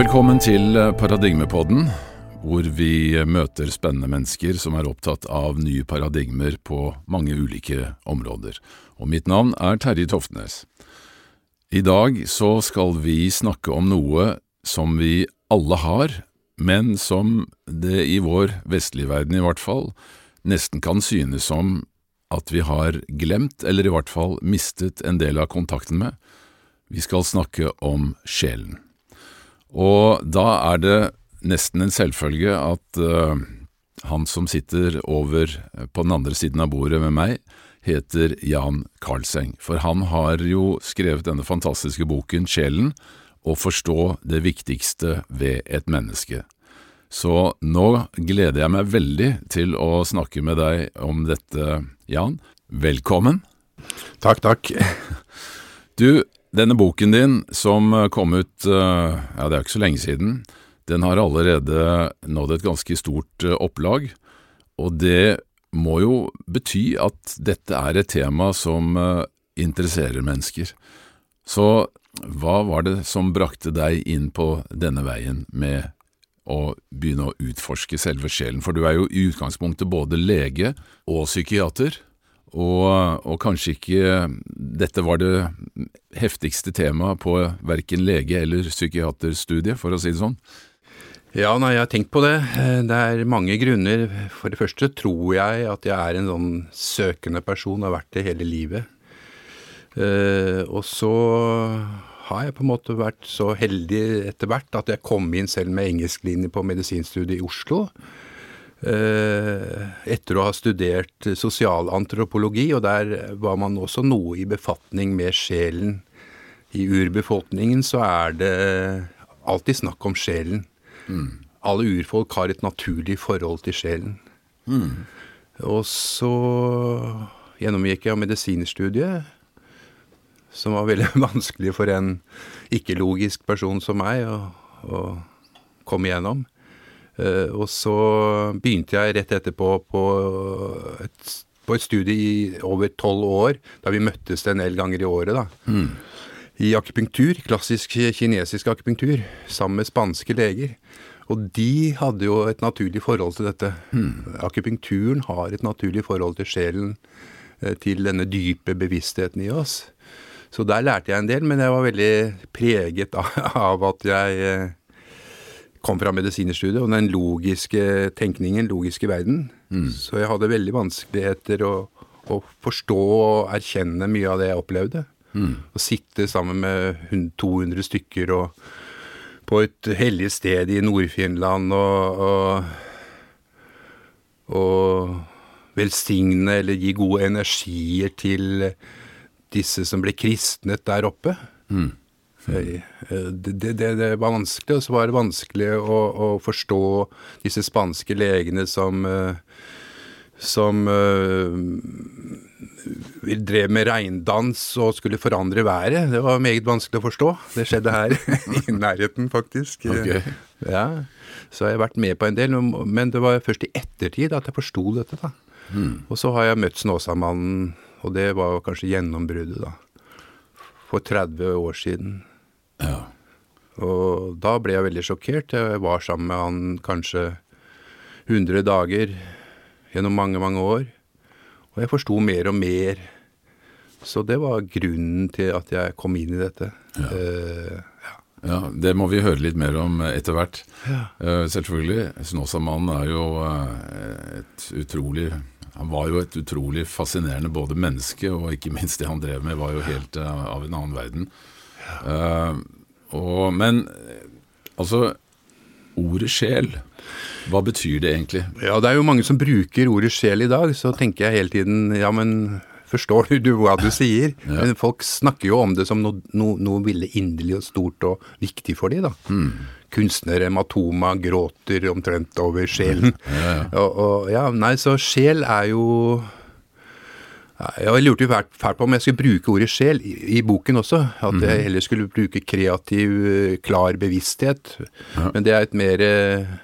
Velkommen til Paradigmepodden, hvor vi møter spennende mennesker som er opptatt av nye paradigmer på mange ulike områder. Og mitt navn er Terje Toftnes. I dag så skal vi snakke om noe som vi alle har, men som det i vår vestlige verden i hvert fall nesten kan synes som at vi har glemt, eller i hvert fall mistet en del av kontakten med. Vi skal snakke om sjelen. Og da er det nesten en selvfølge at uh, han som sitter over på den andre siden av bordet med meg, heter Jan Karlseng. For han har jo skrevet denne fantastiske boken Sjelen, å forstå det viktigste ved et menneske. Så nå gleder jeg meg veldig til å snakke med deg om dette, Jan. Velkommen. Takk, takk. Du, denne boken din som kom ut, ja det er ikke så lenge siden, den har allerede nådd et ganske stort opplag, og det må jo bety at dette er et tema som interesserer mennesker. Så hva var det som brakte deg inn på denne veien med å begynne å utforske selve sjelen, for du er jo i utgangspunktet både lege og psykiater, og, og kanskje ikke dette var det heftigste temaet på verken lege- eller psykiaterstudiet, for å si det sånn? Ja, nei, jeg har tenkt på det. Det er mange grunner. For det første tror jeg at jeg er en sånn søkende person, har vært det hele livet. Uh, og så har jeg på en måte vært så heldig etter hvert at jeg kom inn selv med engelsklinje på medisinstudiet i Oslo. Uh, etter å ha studert sosialantropologi, og der var man også noe i befatning med sjelen. I urbefolkningen så er det alltid snakk om sjelen. Mm. Alle urfolk har et naturlig forhold til sjelen. Mm. Og så gjennomgikk jeg medisinstudiet, som var veldig vanskelig for en ikke-logisk person som meg å, å komme igjennom. Uh, og så begynte jeg rett etterpå på et, på et studie i over tolv år, da vi møttes en del ganger i året, da. Mm. I akupunktur, klassisk kinesisk akupunktur, sammen med spanske leger. Og de hadde jo et naturlig forhold til dette. Mm. Akupunkturen har et naturlig forhold til sjelen, til denne dype bevisstheten i oss. Så der lærte jeg en del, men jeg var veldig preget av at jeg kom fra medisinerstudiet og den logiske tenkningen, logiske verden. Mm. Så jeg hadde veldig vanskeligheter å, å, forstå og erkjenne mye av det jeg opplevde. Mm. Å sitte sammen med 200 stykker og på et hellig sted i Nord-Finland og, og, og velsigne eller gi gode energier til disse som ble kristnet der oppe. Mm. Det, det, det, det, var vanskelig, og så var det vanskelig å, å forstå disse spanske legene som som uh, drev med regndans og skulle forandre været. Det var meget vanskelig å forstå. Det skjedde her i nærheten, faktisk. Okay. Ja, Så jeg har vært med på en del, men det var først i ettertid at jeg forsto dette. da. Hmm. Og så har jeg møtt Snåsamannen, og det var kanskje gjennombruddet, da. For 30 år siden. Ja. Og da ble jeg veldig sjokkert. Jeg var sammen med han kanskje 100 dager gjennom mange, mange år. Og jeg forsto mer og mer. Så det var grunnen til at jeg kom inn i dette. Ja. Uh, ja. ja det må vi høre litt mer om etter hvert. Ja. Uh, selvfølgelig. Snåsamannen er jo uh, et utrolig Han var jo et utrolig fascinerende både menneske, og ikke minst det han drev med, var jo helt av en annen verden. Og, men altså Ordet sjel, hva betyr det egentlig? Ja, det er jo mange som bruker ordet sjel i dag. Så tenker jeg hele tiden ja, men forstår du hva du sier? ja. Men folk snakker jo om det som noe, no, noe ville inderlig og stort og viktig for dem, da. Mm. Kunstnere Matoma gråter omtrent over sjelen. Ja, ja. Og, og, ja, nei, så sjel er jo jeg lurte jo fælt på om jeg skulle bruke ordet sjel i, i boken også. At mm. jeg heller skulle bruke kreativ, klar bevissthet. Ja. Men det er et mer uh,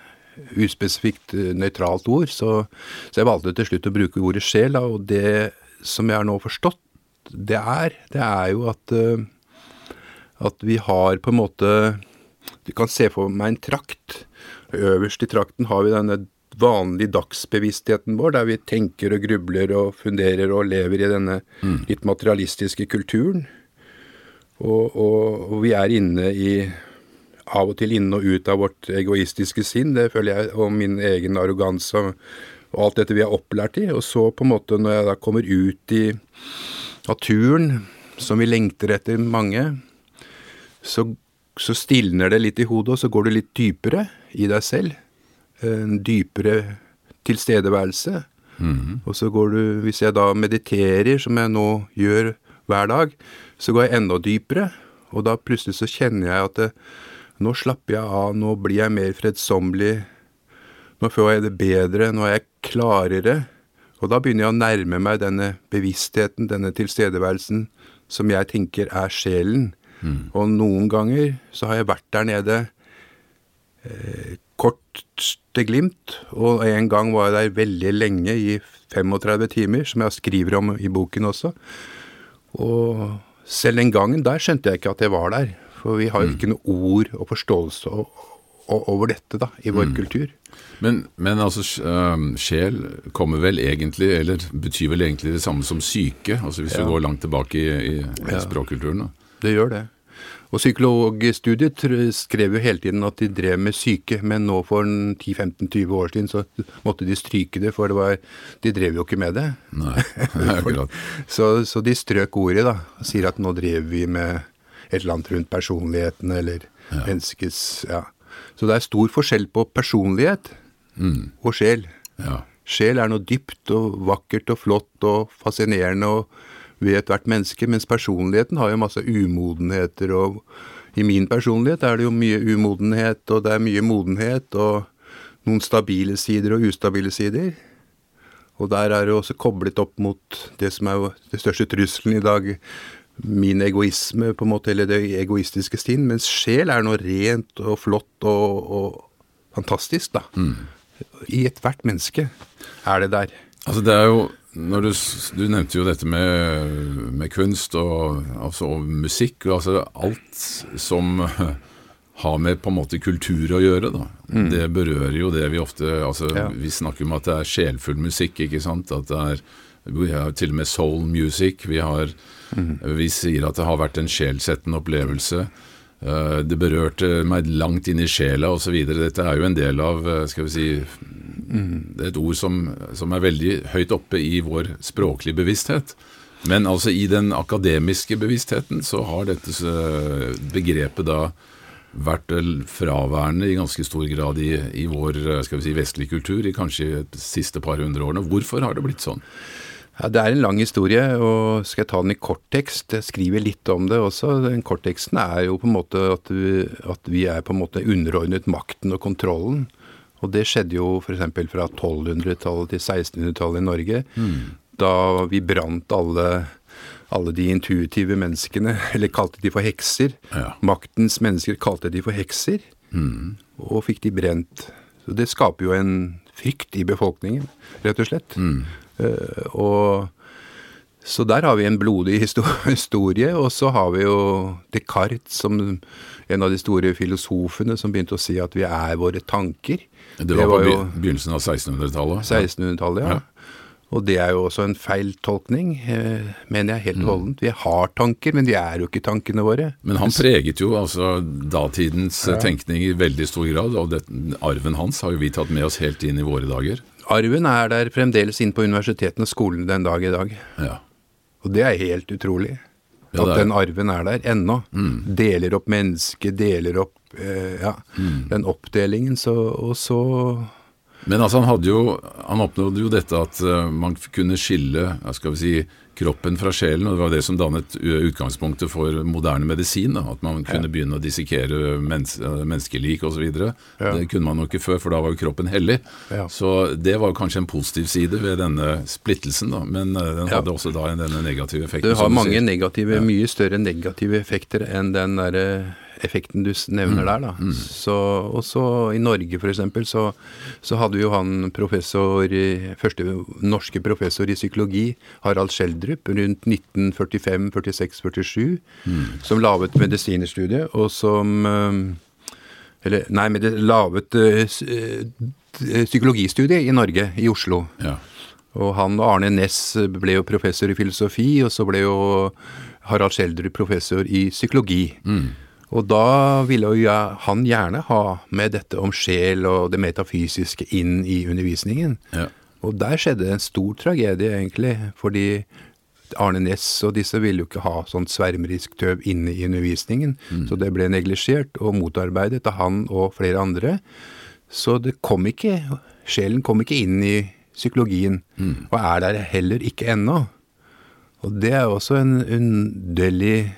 uspesifikt, uh, nøytralt ord. Så, så, jeg valgte til slutt å bruke ordet sjel. Da, og det som jeg har nå forstått det er, det er jo at, at vi har på en måte Du kan se for meg en trakt. Øverst i trakten har vi denne vanlige dagsbevisstheten vår, der vi tenker og grubler og funderer og lever i denne litt materialistiske kulturen. Og, og, og vi er inne i av og til inne og ut av vårt egoistiske sinn, det føler jeg, og min egen arroganse og, og alt dette vi er opplært i. Og så på en måte, når jeg da kommer ut i naturen, som vi lengter etter mange, så, så stilner det litt i hodet, og så går du litt dypere i deg selv. En dypere tilstedeværelse. Og så går du, hvis jeg da mediterer, som jeg nå gjør hver dag, så går jeg enda dypere, og da plutselig så kjenner jeg at det, nå slapper jeg av, nå blir jeg mer fredsommelig, nå får jeg det bedre, nå er jeg klarere. Og da begynner jeg å nærme meg denne bevisstheten, denne tilstedeværelsen, som jeg tenker er sjelen. Og noen ganger så har jeg vært der nede eh, kort til glimt, og en gang var jeg der veldig lenge, i 35 timer, som jeg skriver om i boken også. Og selv den gangen der skjønte jeg ikke at jeg var der. For vi har jo ikke noe ord og forståelse over dette da, i vår kultur. Men, men altså, sjel kommer vel egentlig, eller betyr vel egentlig det samme som syke, altså hvis Ja. du går langt tilbake i, i, i språkkulturen. Da. Det gjør det. Og psykologstudiet skrev jo hele tiden at de drev med syke, men nå for 10-15-20 år siden så måtte de stryke det, for det var, de drev jo ikke med det. Nei, akkurat. Så, så de strøk ordet, da. Og sier at nå drev vi med et eller annet rundt personligheten, eller menneskets Ja. Så det er stor forskjell på personlighet og sjel. Ja. Sjel er noe dypt og vakkert og flott og fascinerende og ved ethvert menneske, mens personligheten har jo masse umodenheter, og i min personlighet er det jo mye umodenhet, og det er mye modenhet, og noen stabile sider og ustabile sider. Og der er det også koblet opp mot det som er jo det største trusselen i dag, min egoisme, på en måte, eller det egoistiske sinn, mens sjel er noe rent og flott og, og fantastisk, da. I ethvert menneske er det der. Altså det er jo du, du nevnte jo dette med, med kunst og, altså, og musikk, og altså alt som har med på en måte kultur å gjøre, da. Det berører jo det vi ofte altså Ja. Vi snakker om at det er sjelfull musikk, ikke sant. At det er Vi har til og med soul music. Vi, har, vi sier at det har vært en sjelsettende opplevelse. Eh, Det berørte meg langt inn i sjela osv. Dette er jo en del av eh, skal vi si, det er et ord som, som er veldig høyt oppe i vår språklige bevissthet. Men altså i den akademiske bevisstheten så har dette eh, begrepet da vært fraværende i ganske stor grad i, i vår eh, skal vi si, vestlige kultur i kanskje de siste par hundre årene. Hvorfor har det blitt sånn? Ja, Det er en lang historie, og skal jeg ta den i korttekst? Jeg skriver litt om det også. Den kortteksten er jo på en måte at vi, at vi er på en måte underordnet makten og kontrollen. Og det skjedde jo f.eks. fra 1200-tallet til 1600-tallet i Norge. Da vi brant alle, alle de intuitive menneskene, eller kalte de for hekser. Ja. Maktens mennesker kalte de for hekser, og fikk de brent. Så det skaper jo en frykt i befolkningen, rett og slett. Eh, og så der har vi en blodig historie, og så har vi jo Descartes som en av de store filosofene som begynte å si at vi er våre tanker. Det var, på be- begynnelsen av 1600-tallet. 1600-tallet, ja. Og det er jo også en feil tolkning, eh, mener jeg helt holdent. Vi har tanker, men de er jo ikke tankene våre. Men han preget jo altså datidens ja. tenkning i veldig stor grad, og det, arven hans har jo vi tatt med oss helt inn i våre dager. Arven er der fremdeles inn på universitetene og skolene den dag i dag. Ja. Og det er helt utrolig. Ja, at den arven er der ennå. Deler opp mennesket, deler opp eh, ja, den oppdelingen. Så, og så Men altså han hadde jo Han oppnådde jo dette at uh, man kunne skille skal vi si, kroppen fra sjelen, og det var det som dannet utgangspunktet for moderne medisin. Da, at man kunne begynne å dissekere mens, eh, menneskelik osv. Ja. Det kunne man jo ikke før, for da var jo kroppen hellig. Ja. Så det var kanskje en positiv side ved denne splittelsen, da. Men eh, den Ja. hadde også da denne negative effekten. Det har mange negative, mye større negative effekter enn den derre effekten du nevner nevner der, da. Så, og så i Norge for eksempel, så, så hadde jo han professor, første norske professor i psykologi, Harald Schjelderup, rundt 1945, 46, 47, som laget medisinerstudiet, og som eh, Eller, nei, med det laget uh, psykologistudie i Norge, i Oslo. Ja. Og han og Arne Næss ble jo professor i filosofi, og så ble jo Harald Schjelderud professor i psykologi. Mm. Og da ville jo han gjerne ha med dette om sjel og det metafysiske inn i undervisningen. Ja. Og der skjedde en stor tragedie, egentlig, fordi Arne Næss og disse ville jo ikke ha sånn svermerisk tøv inne i undervisningen, Mm. så det ble neglisjert og motarbeidet av han og flere andre. Så det kom ikke, sjelen kom ikke inn i psykologien, Mm. og er der heller ikke ennå. Og det er også en underlig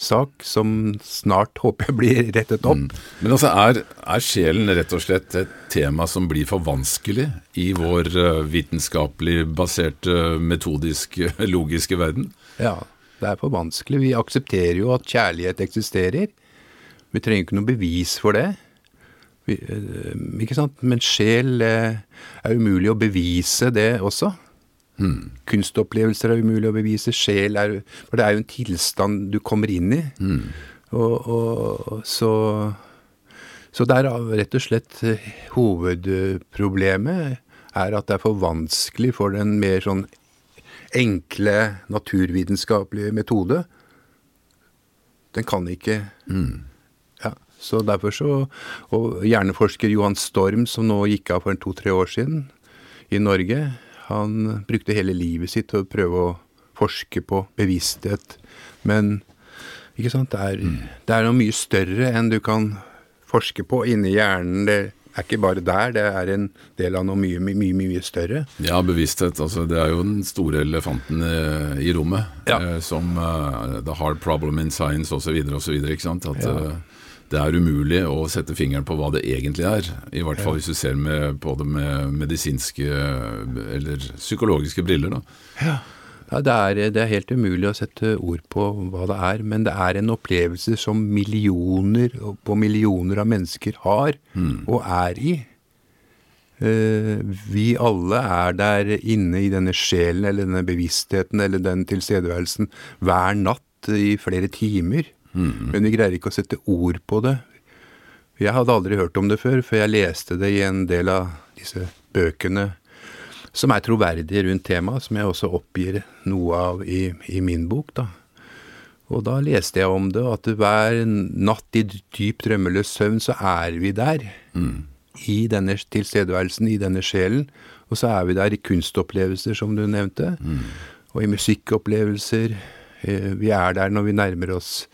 sak som snart håper jeg blir rettet opp. Men altså, er, er sjelen rett og slett et tema som blir for vanskelig i vår eh, vitenskapelig baserte, metodisk, logiske verden? Ja, det er for vanskelig. Vi aksepterer jo at kjærlighet eksisterer. Vi trenger ikke noe bevis for det. Vi, eh, ikke sant? Men sjel eh, er umulig å bevise det også. Kunstopplevelser er umulig å bevise. Sjel er For det er jo en tilstand du kommer inn i. Og, og så Så det er rett og slett eh, hovedproblemet er at det er for vanskelig for den mer sånn enkle naturvitenskapelige metode. Den kan ikke ja, Så derfor så Og hjerneforsker Johan Storm, som nå gikk av for to-tre år siden i Norge, han brukte hele livet sitt til å prøve å forske på bevissthet. Men ikke sant, det er, det er noe mye større enn du kan forske på inni hjernen. Det er ikke bare der, det er en del av noe mye, mye, mye, mye større. Ja, bevissthet. Altså, det er jo den store elefanten i, i rommet. Ja. eh, som uh, the hard problem in science osv. osv. Ikke sant? At Ja. Det er umulig å sette fingeren på hva det egentlig er. I hvert fall hvis du ser med, på det med medisinske eller psykologiske briller. da. Ja, det er, det er helt umulig å sette ord på hva det er, men det er en opplevelse som millioner på millioner av mennesker har og er i. Eh, Vi alle er der inne i denne sjelen eller denne bevisstheten eller den tilstedeværelsen hver natt i flere timer. Men vi greier ikke å sette ord på det. Jeg hadde aldri hørt om det før, før jeg leste det i en del av disse bøkene som er troverdige rundt temaet, som jeg også oppgir noe av i, i min bok. da. Og da leste jeg om det, at hver natt i dyp drømmeløs søvn så er vi der. I denne tilstedeværelsen, i denne sjelen. Og så er vi der i kunstopplevelser, som du nevnte. Og i musikkopplevelser. Eh, Vi er der når vi nærmer oss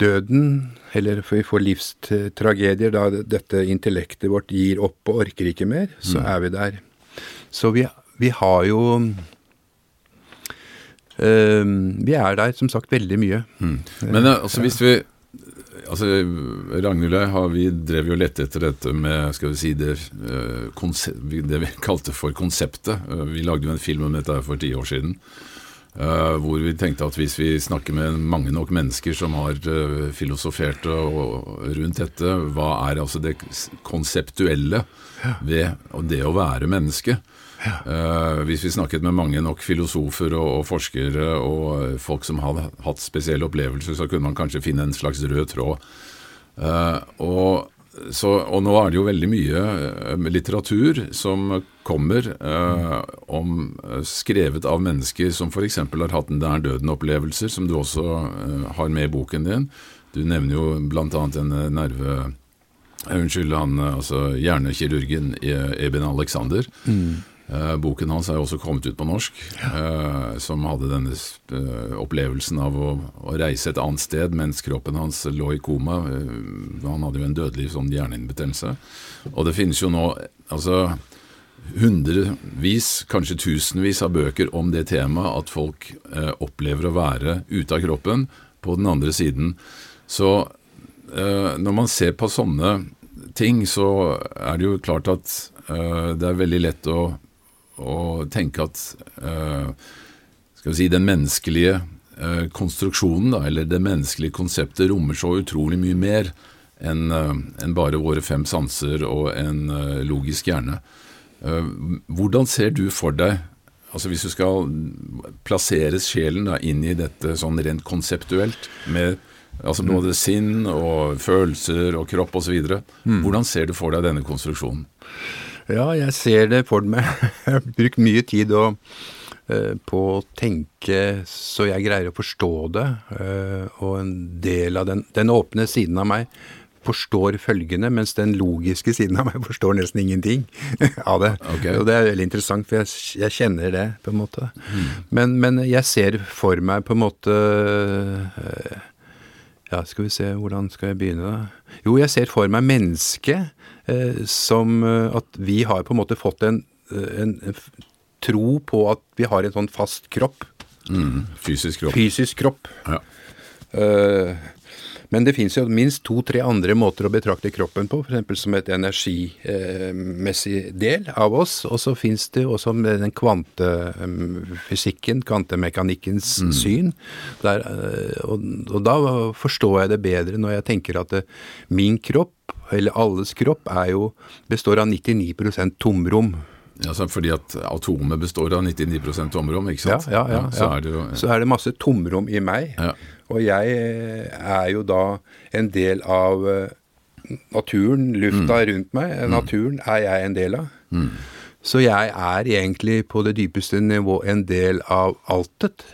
døden, eller vi får livstragedier, da dette intellektet vårt gir opp og orker ikke mer, så er vi der. Så vi, vi har jo øh, Vi er der som sagt veldig mye. Men eh, altså, hvis vi altså, Ragnhild og jeg har, vi drev jo lette etter dette med skal vi si, det, det vi kalte for konseptet. Vi lagde jo en film om dette for ti år siden. Eh, hvor vi tenkte at hvis vi snakker med mange nok mennesker som har uh, filosofert og, rundt dette, hva er altså det konseptuelle ved og det å være menneske? Uh, hvis vi snakket med mange nok filosofer og, og forskere og folk som hadde hatt spesielle opplevelser, så kunne man kanskje finne en slags rød tråd. Og, så, og nå er det jo veldig mye eh, litteratur som kommer eh, om eh, skrevet av mennesker som f.eks. har hatt nær døden-opplevelser, som du også eh, har med i boken din. Du nevner jo bl.a. en eh, nerve... Unnskyld, han, altså hjernekirurgen Eben Alexander. Eh, boken hans er jo også kommet ut på norsk, eh, som hadde denne eh, opplevelsen av å, å reise et annet sted mens kroppen hans lå i koma. Eh, han hadde jo en dødelig sånn hjernehinnebetennelse. Og det finnes jo nå altså hundrevis, kanskje tusenvis av bøker om det temaet at folk eh, opplever å være ute av kroppen på den andre siden. Så eh, når man ser på sånne ting, så er det jo klart at eh, det er veldig lett å, å tenke at eh, skal vi si, den menneskelige eh, konstruksjonen, da, eller det menneskelige konseptet, rommer så utrolig mye mer enn eh, enn bare våre fem sanser og en logisk hjerne. Hvordan ser du for deg Altså Hvis du skal plassere sjelen da inn i dette sånn rent konseptuelt, med Altså både sinn og følelser og kropp osv. Mm. Hvordan ser du for deg denne konstruksjonen? Ja, jeg ser det for meg. Jeg har brukt mye tid og, uh, på å tenke så jeg greier å forstå det. Uh, og en del av den, den åpne siden av meg forstår følgende, mens den logiske siden av meg forstår nesten ingenting av det. Okay. Og det er veldig interessant, for jeg, jeg kjenner det, på en måte. Mm. Men, men, jeg ser for meg på en måte uh, Ja, skal vi se, hvordan skal jeg begynne, da? Jo, jeg ser for meg mennesket eh, som øh, at vi har på en måte fått en, en, en, tro på at vi har en sånn fast kropp. Mm. Fysisk kropp. Fysisk kropp. Ja. Men det fins jo minst to-tre andre måter å betrakte kroppen på, f.eks. som et energimessig del av oss. Og så fins det også den kvantefysikken, kvantemekanikkens mm. syn. Der, eh, og, og, da forstår jeg det bedre når jeg tenker at det, min kropp, eller alles kropp, jo, består av 99% tomrom. Ja, Fordi at atomet består av 99 tomrom, ikke sant? Ja, ja, ja, ja. Så, er det jo, så er det masse tomrom i meg. Og jeg eh, er jo da en del av eh, naturen, lufta mm. rundt meg. Mm. Naturen er jeg en del av. Mm. Så jeg er egentlig på det dypeste nivå en del av altet.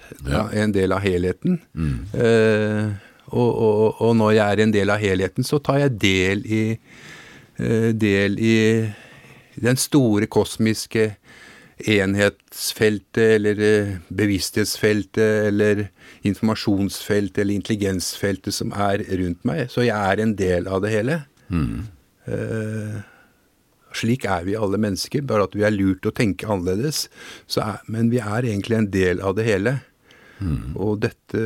En del av helheten. Mm. Eh, og, og, og, når jeg er en del av helheten, så tar jeg del i, eh, del i den store kosmiske enhetsfeltet eller eh, bevissthetsfeltet eller informasjonsfeltet eller intelligensfeltet som er rundt meg. Så jeg er en del av det hele. Mm. Uh, slik er vi alle mennesker, bare at vi er lurt å tenke annerledes. Er, men vi er egentlig en del av det hele. Mm. Og dette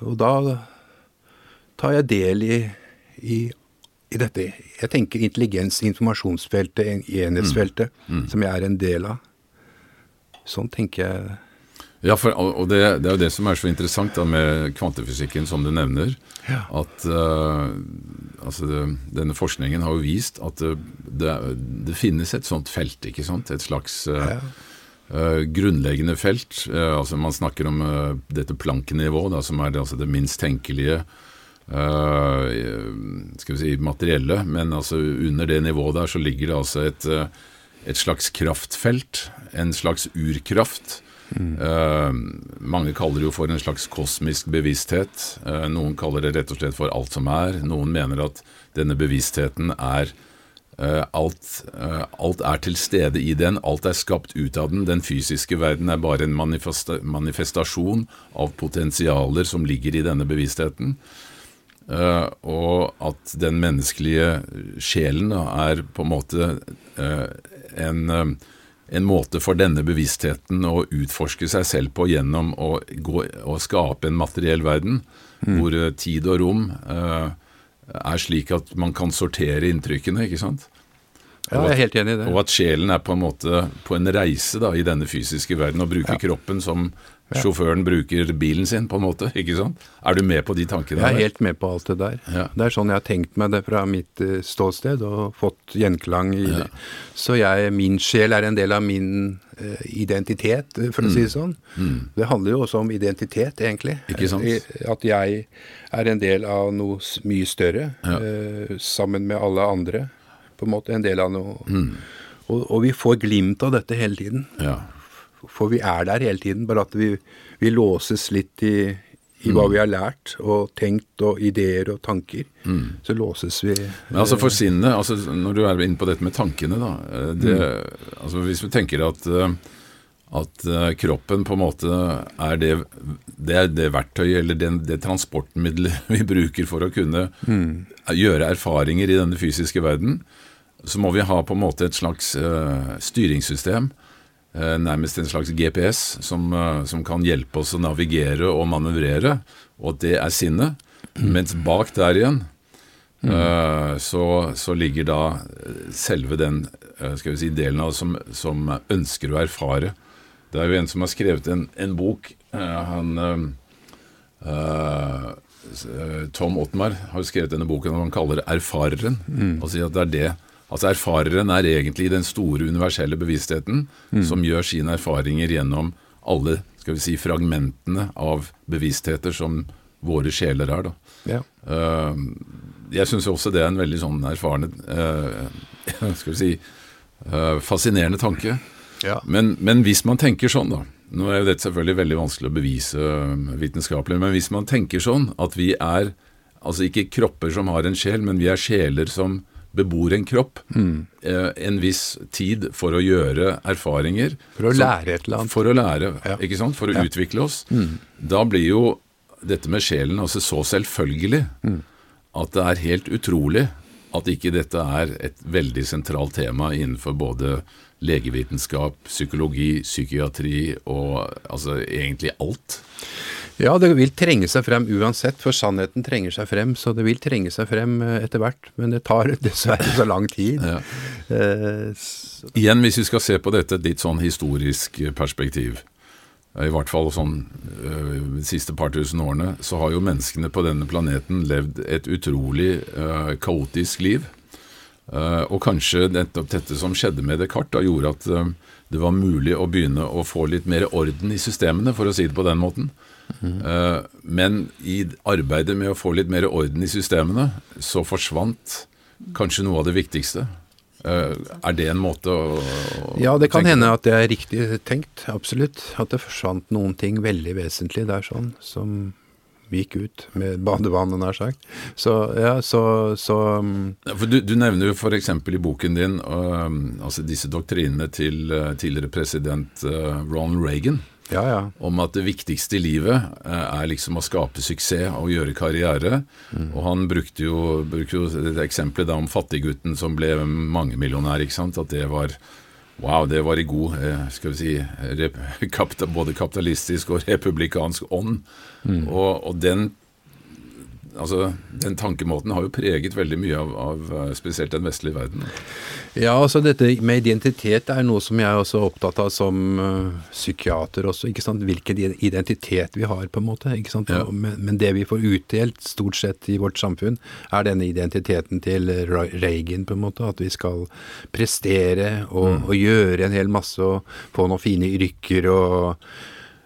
Og da tar jeg del i, i, i dette. Jeg tenker intelligens, informasjonsfeltet, enhetsfeltet, mm. mm. som jeg er en del av. Sånn tenker jeg. Ja, for, og det, det, er jo det som er så interessant da, med kvantefysikken, som du nevner. Ja. At uh, altså denne forskningen har jo vist at det, det, det, finnes et sånt felt, ikke sant? Et slags uh, ja. uh, grunnleggende felt. altså Man snakker om dette planknivået, som er altså det minst tenkelige skal vi si materielle. Men altså under det nivået der så ligger det altså et et slags kraftfelt, en slags urkraft. Mm. Uh, mange kaller det jo for en slags kosmisk bevissthet. Uh, noen kaller det rett og slett for alt som er. Noen mener at denne bevisstheten er uh, alt, alt, er til stede i den. Alt er skapt ut av den. Den fysiske verden er bare en manifesta manifestasjon av potensialer som ligger i denne bevisstheten. Uh, og at den menneskelige sjelen da, er på en måte uh, en, uh, en, måte for denne bevisstheten å utforske seg selv på gjennom å, gå, å skape en materiell verden, mm. hvor tid og rom er slik at man kan sortere inntrykkene, ikke sant? Ja, jeg er helt enig i det. Og at sjelen er på en måte på en reise da, i denne fysiske verden, og bruker ja. kroppen som ja. sjåføren bruker bilen sin, på en måte. ikke sant? Er du med på de tankene? Jeg er helt med på alt det der. Ja. Det er sånn jeg har tenkt meg det fra mitt uh, ståsted, og fått gjenklang i det. Så jeg, min sjel er en del av min uh, identitet, for å mm. si det sånn. Mm. Det handler jo også om identitet, egentlig. Ikke sant? At jeg er en del av noe mye større, uh, sammen med alle andre på en måte en del av noe. Mm. Og, og, vi får glimt av dette hele tiden. Ja. For vi er der hele tiden, bare at vi, vi låses litt i, i hva mm. vi har lært og tenkt og ideer og tanker. Mm. Så låses vi. Men altså For sinnet, altså når du er inne på dette med tankene, da. Eh, det, mm. altså Hvis vi tenker at, eh, at eh, kroppen på en måte er det, det, er det verktøyet eller det, det transportmiddelet vi bruker for å kunne mm. gjøre erfaringer i denne fysiske verden, så må vi ha på en måte et slags uh, styringssystem, nærmest en slags GPS, som, uh, som, kan hjelpe oss å navigere og manøvrere, og det er sinnet. Mens bak der igjen mm. så, så, ligger da selve den skal vi si, delen av oss som, som, ønsker å erfare. Det er jo en som har skrevet en, en bok. han Tom Ottmar har skrevet denne boken han kaller det 'Erfareren'. Mm. Og sier at det er det Altså Erfareren er egentlig den store universelle bevisstheten mm. som gjør sine erfaringer gjennom alle skal vi si, fragmentene av bevisstheter som våre sjeler er. da. Ja. Uh, jeg syns også det er en veldig sånn erfarende uh, Skal vi si uh, fascinerende tanke. Ja. Men, men, hvis man tenker sånn, da Nå er dette selvfølgelig veldig vanskelig å bevise vitenskapelig, men hvis man tenker sånn at vi er altså ikke kropper som har en sjel, men vi er sjeler som bebor en kropp mm. en viss tid for å gjøre erfaringer. For å lære et eller annet. For å lære, ja. ikke sant? For å ja. utvikle oss. Mm. Da blir jo dette med sjelen altså så selvfølgelig mm. at det er helt utrolig at ikke dette er et veldig sentralt tema innenfor både legevitenskap, psykologi, psykiatri og altså egentlig alt. Ja, det vil trenge seg frem uansett, for sannheten trenger seg frem. Så det vil trenge seg frem eh, etter hvert, men det tar dessverre så lang tid. Ja. Eh, Igjen, hvis vi skal se på dette litt sånn historisk perspektiv, i hvert fall sånn de siste par tusen årene, så har jo menneskene på denne planeten levd et utrolig uh, kaotisk liv. Uh, og kanskje nettopp dette som skjedde med Descartes, da gjorde at uh, det var mulig å begynne å få litt mer orden i systemene, for å si det på den måten. Uh, men i arbeidet med å få litt mer orden i systemene, så forsvant kanskje noe av det viktigste. Uh, er det en måte å, å Ja, det kan hende at det er riktig tenkt. Absolutt. At det forsvant noen ting veldig vesentlig der sånn, som gikk ut med badevannet, nær sagt. Så ja, så, så for du, du, nevner jo f.eks. i boken din uh, altså disse doktrinene til uh, tidligere president uh, Ronald Reagan ja, ja. om at det viktigste i livet eh, er liksom å skape suksess og gjøre karriere. Mm. Og han brukte jo, brukte jo det eksempelet da om fattiggutten som ble mangemillionær. ikke sant? At det var Wow, det var i god eh, skal vi si, både kapitalistisk og republikansk ånd. Mm. Og, og den altså, Den tankemåten har jo preget veldig mye av, av, eh, spesielt den vestlige verden. Ja, altså dette med identitet er noe som jeg også er opptatt av som uh, psykiater også. ikke sant? Hvilken identitet vi har, på en måte. ikke sant? Ja. Men, men, det vi får utdelt stort sett i vårt samfunn, er denne identiteten til Reagan, på en måte. At vi skal prestere og, mm. og gjøre en hel masse og få noen fine rykker og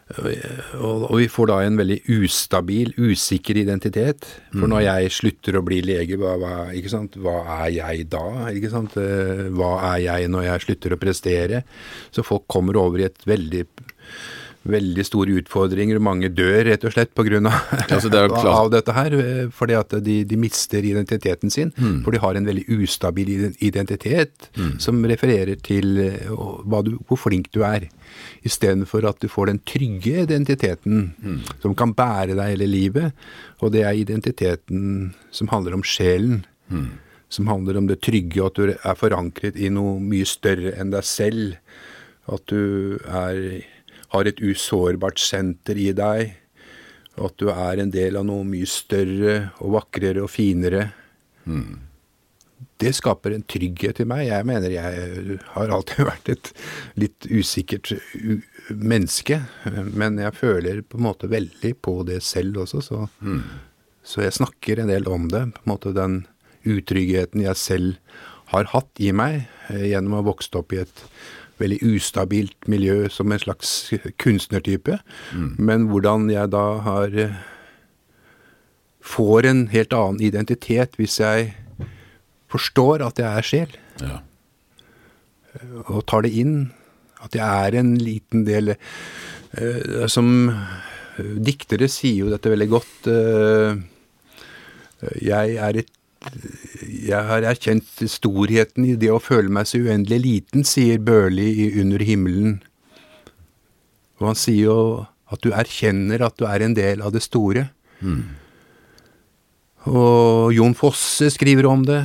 og, og, vi får da en veldig ustabil, usikker identitet. For når mm. jeg slutter å bli lege, hva, hva, hva, er jeg da? Eh, hva er jeg når jeg slutter å prestere? Så folk kommer over i et veldig veldig store utfordringer. Mange dør rett og slett pga. Altså det av dette her. Eh, fordi at de, de mister identiteten sin. Mm. For de har en veldig ustabil identitet mm. som refererer til eh, du, hvor flink du er. Istedenfor at du får den trygge identiteten mm. som kan bære deg hele livet. Og det er identiteten som handler om sjelen. Mm. Som handler om det trygge, at du er forankret i noe mye større enn deg selv. At du er har et usårbart senter i deg, og at du er en del av noe mye større og vakrere og finere. Mm. Det skaper en trygghet i meg. Jeg mener jeg har alltid vært et litt usikkert menneske, men jeg føler på en måte veldig på det selv også, så, mm. så jeg snakker en del om det. på en måte Den utryggheten jeg selv har hatt i meg eh, gjennom å ha vokst opp i et veldig ustabilt miljø som en slags kunstnertype. Mm. Men hvordan jeg da har eh, Får en helt annen identitet hvis jeg forstår at jeg er sjel. Ja. Og tar det inn. At jeg er en liten del uh, Som diktere sier jo dette veldig godt. Uh, jeg er et jeg har erkjent storheten i det å føle meg så uendelig liten, sier Børli i Under himmelen. Og han sier jo at du erkjenner at du er en del av det store. Mm. Og Jon Fosse skriver om det.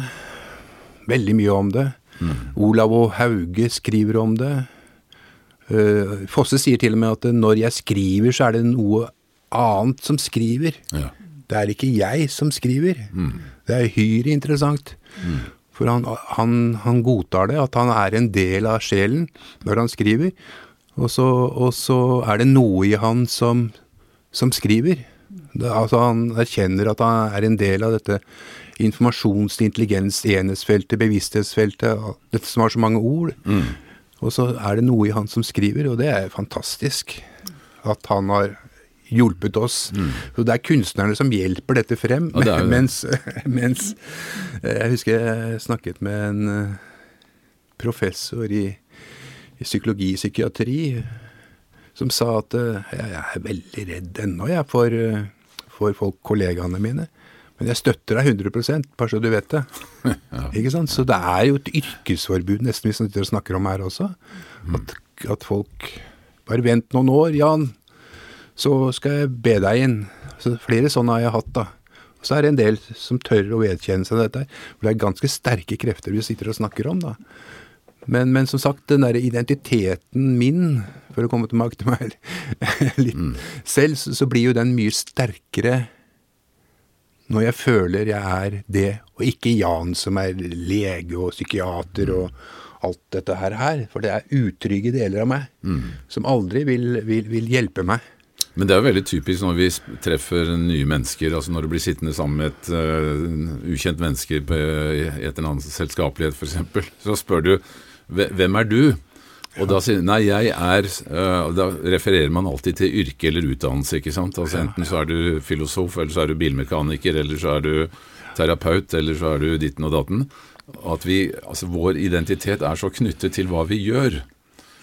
Veldig mye om det. Mm. Olav og Hauge skriver om det. Uh, Fosse sier til og med at når jeg skriver, så er det noe annet som skriver. Ja. Det er ikke jeg som skriver. Mm. Det er uhyre interessant. Mm. For han, han, han, godtar det, at han er en del av sjelen når han skriver. Og så, og så er det noe i han som, som skriver. Det, altså Han erkjenner at han er en del av dette informasjons-, intelligens-, enhetsfeltet, bevissthetsfeltet, dette som har så mange ord. Mm. Og så er det noe i han som skriver, og det er fantastisk. At han har hjulpet oss. Mm. Så det er kunstnerne som hjelper dette frem. Ja, det mens, mens, Jeg husker jeg snakket med en eh, professor i, i psykologi og psykiatri som sa at eh, jeg, er veldig redd ennå, jeg, for, eh, for folk, kollegaene mine. Men jeg støtter deg 100% bare så du vet det. ja. Ikke sant? Så det er jo et yrkesforbud nesten vi sitter og snakker om her også. At, at, folk Bare vent noen år, Jan, så skal jeg be deg inn. Så flere sånne har jeg hatt, da. Og så er det en del som tør å vedkjenne seg dette. For det er ganske sterke krefter vi sitter og snakker om, da. Men, men, som sagt, den derre identiteten min, for å komme tilbake til meg litt mm. selv, så, så, blir jo den mye sterkere når jeg føler jeg er det, og ikke Jan som er lege og psykiater og alt dette her. her for det er utrygge deler av meg mm. som aldri vil, vil, vil hjelpe meg. Men det er jo veldig typisk når vi treffer nye mennesker, altså når du blir sittende sammen med et uh, ukjent menneske på et eller annet selskapelighet f.eks., så spør du hvem er du? Og da sier nei, jeg er uh, Da refererer man alltid til yrke eller utdannelse, ikke sant. Altså Enten så er du filosof, eller så er du bilmekaniker, eller så er du terapeut, eller så er du ditten og datten. At vi, altså Vår identitet er så knyttet til hva vi gjør,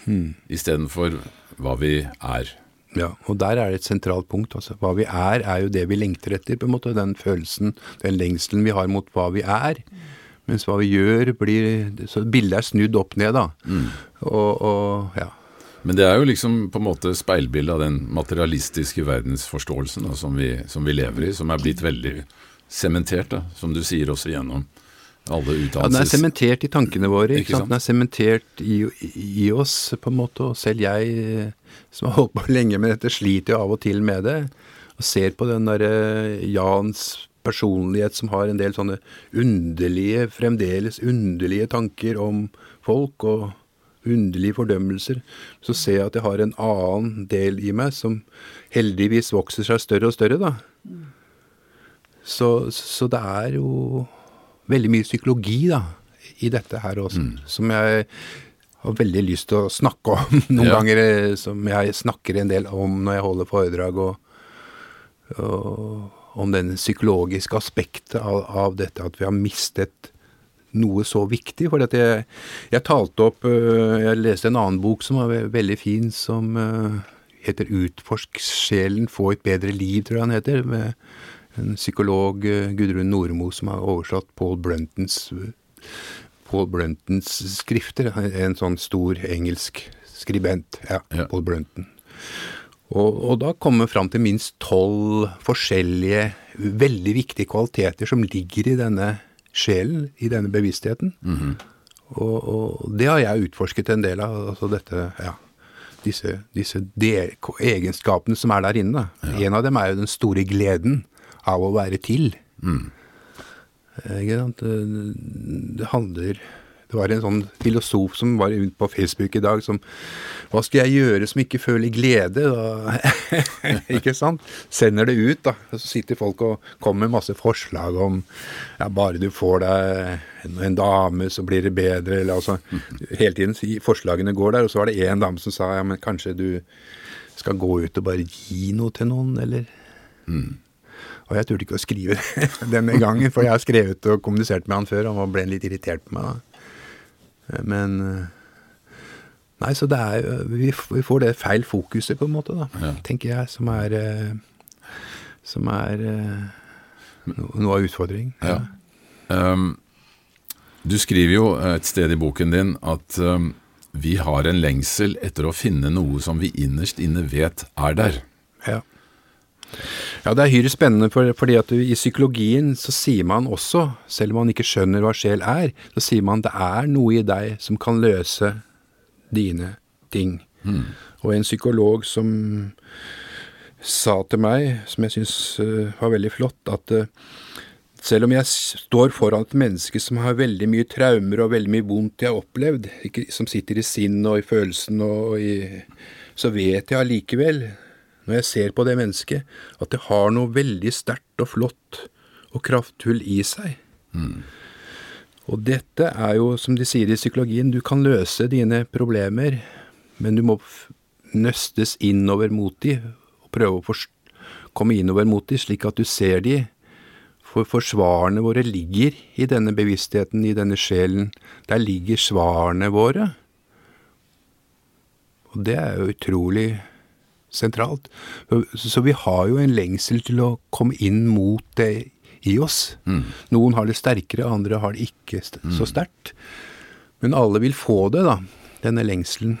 hmm. istedenfor hva vi er. Ja, og der er det et sentralt punkt. altså. Hva vi er, er jo det vi lengter etter. på en måte, Den følelsen, den lengselen vi har mot hva vi er. Mens hva vi gjør, blir Så bildet er snudd opp ned, da. Mm. Og, og, ja. Men det er jo liksom på en måte speilbildet av den materialistiske verdensforståelsen da, som, vi, som, vi, lever i, som er blitt veldig sementert, da, som du sier også gjennom alle utdannelses... Ja, Den er sementert i tankene våre. ikke sant? Den er sementert i, i, oss, på en måte. Og selv jeg, som har holdt på lenge med dette, sliter jo av og til med det. Og ser på den derre Jans personlighet som har en del sånne underlige, fremdeles underlige tanker om folk og underlige fordømmelser, så ser jeg at jeg har en annen del i meg som heldigvis vokser seg større og større, da. Så, så det er jo veldig mye psykologi, da, i dette her også, mm. som jeg har veldig lyst til å snakke om noen ja. ganger, eh, som jeg snakker en del om når jeg holder foredrag og, og om den psykologiske aspektet av, av, dette at vi har mistet noe så viktig. For jeg, jeg, talte opp øh, Jeg leste en annen bok som var veldig fin, som øh, heter 'Utforsk sjelen, få et bedre liv', tror jeg han heter. Med en psykolog, øh, Gudrun Nordmo, som har oversatt Paul Bruntons, Paul Bruntons skrifter. En sånn stor engelsk skribent. Ja, ja. Paul Brunton. Og, og da vi fram til minst tolv forskjellige, veldig viktige kvaliteter som ligger i denne sjelen, i denne bevisstheten. Mm -hmm. og, og, det har jeg utforsket en del av. altså dette, ja, Disse, disse egenskapene som er der inne. Ja. En av dem er jo den store gleden av å være til. Mm. Det, det handler det var en sånn filosof som var ute på Facebook i dag som Hva skal jeg gjøre som ikke føler glede? ikke sant? Sender det ut, da. Og så sitter folk og kommer med masse forslag om ja, bare du får deg en dame, så blir det bedre, eller altså Hele tiden forslagene går der. Og så var det én dame som sa ja, men kanskje du skal gå ut og bare gi noe til noen, eller? Mm. Og jeg turte ikke å skrive denne gangen, for jeg har skrevet og kommunisert med han før, og han ble litt irritert på meg. da. Men eh, Nei, så det er vi, vi får det feil fokuset, på en måte, da, ja. tenker jeg, som er eh, Som er eh, noe av utfordringen. Ja. Um, du skriver jo et sted i boken din at um, vi har en lengsel etter å finne noe som vi innerst inne vet er der. Ja. Ja, det er hyre spennende, for, fordi at du, i psykologien så sier man også, selv om man ikke skjønner hva sjel er, så sier man det er noe i deg som kan løse dine ting. Mm. Og en psykolog som sa til meg, som jeg syns uh, var veldig flott, at uh, selv om jeg står foran et menneske som har veldig mye traumer og veldig mye vondt jeg har opplevd, ikke, som sitter i sinnet og i følelsen og i Så vet jeg allikevel når jeg ser på det mennesket, at det har noe veldig sterkt og flott og kraftfull i seg. Mm. Og dette er jo, som de sier i psykologien, du kan løse dine problemer, men du må nøstes innover mot de og prøve å komme innover mot dem, slik at du ser dem. For, forsvarene våre ligger i denne bevisstheten, i denne sjelen. Der ligger svarene våre. Og det er jo utrolig sentralt. Så vi har jo en lengsel til å komme inn mot det i oss. Mm. Noen har det sterkere, andre har det ikke mm. så sterkt. Men alle vil få det, da. Denne lengselen,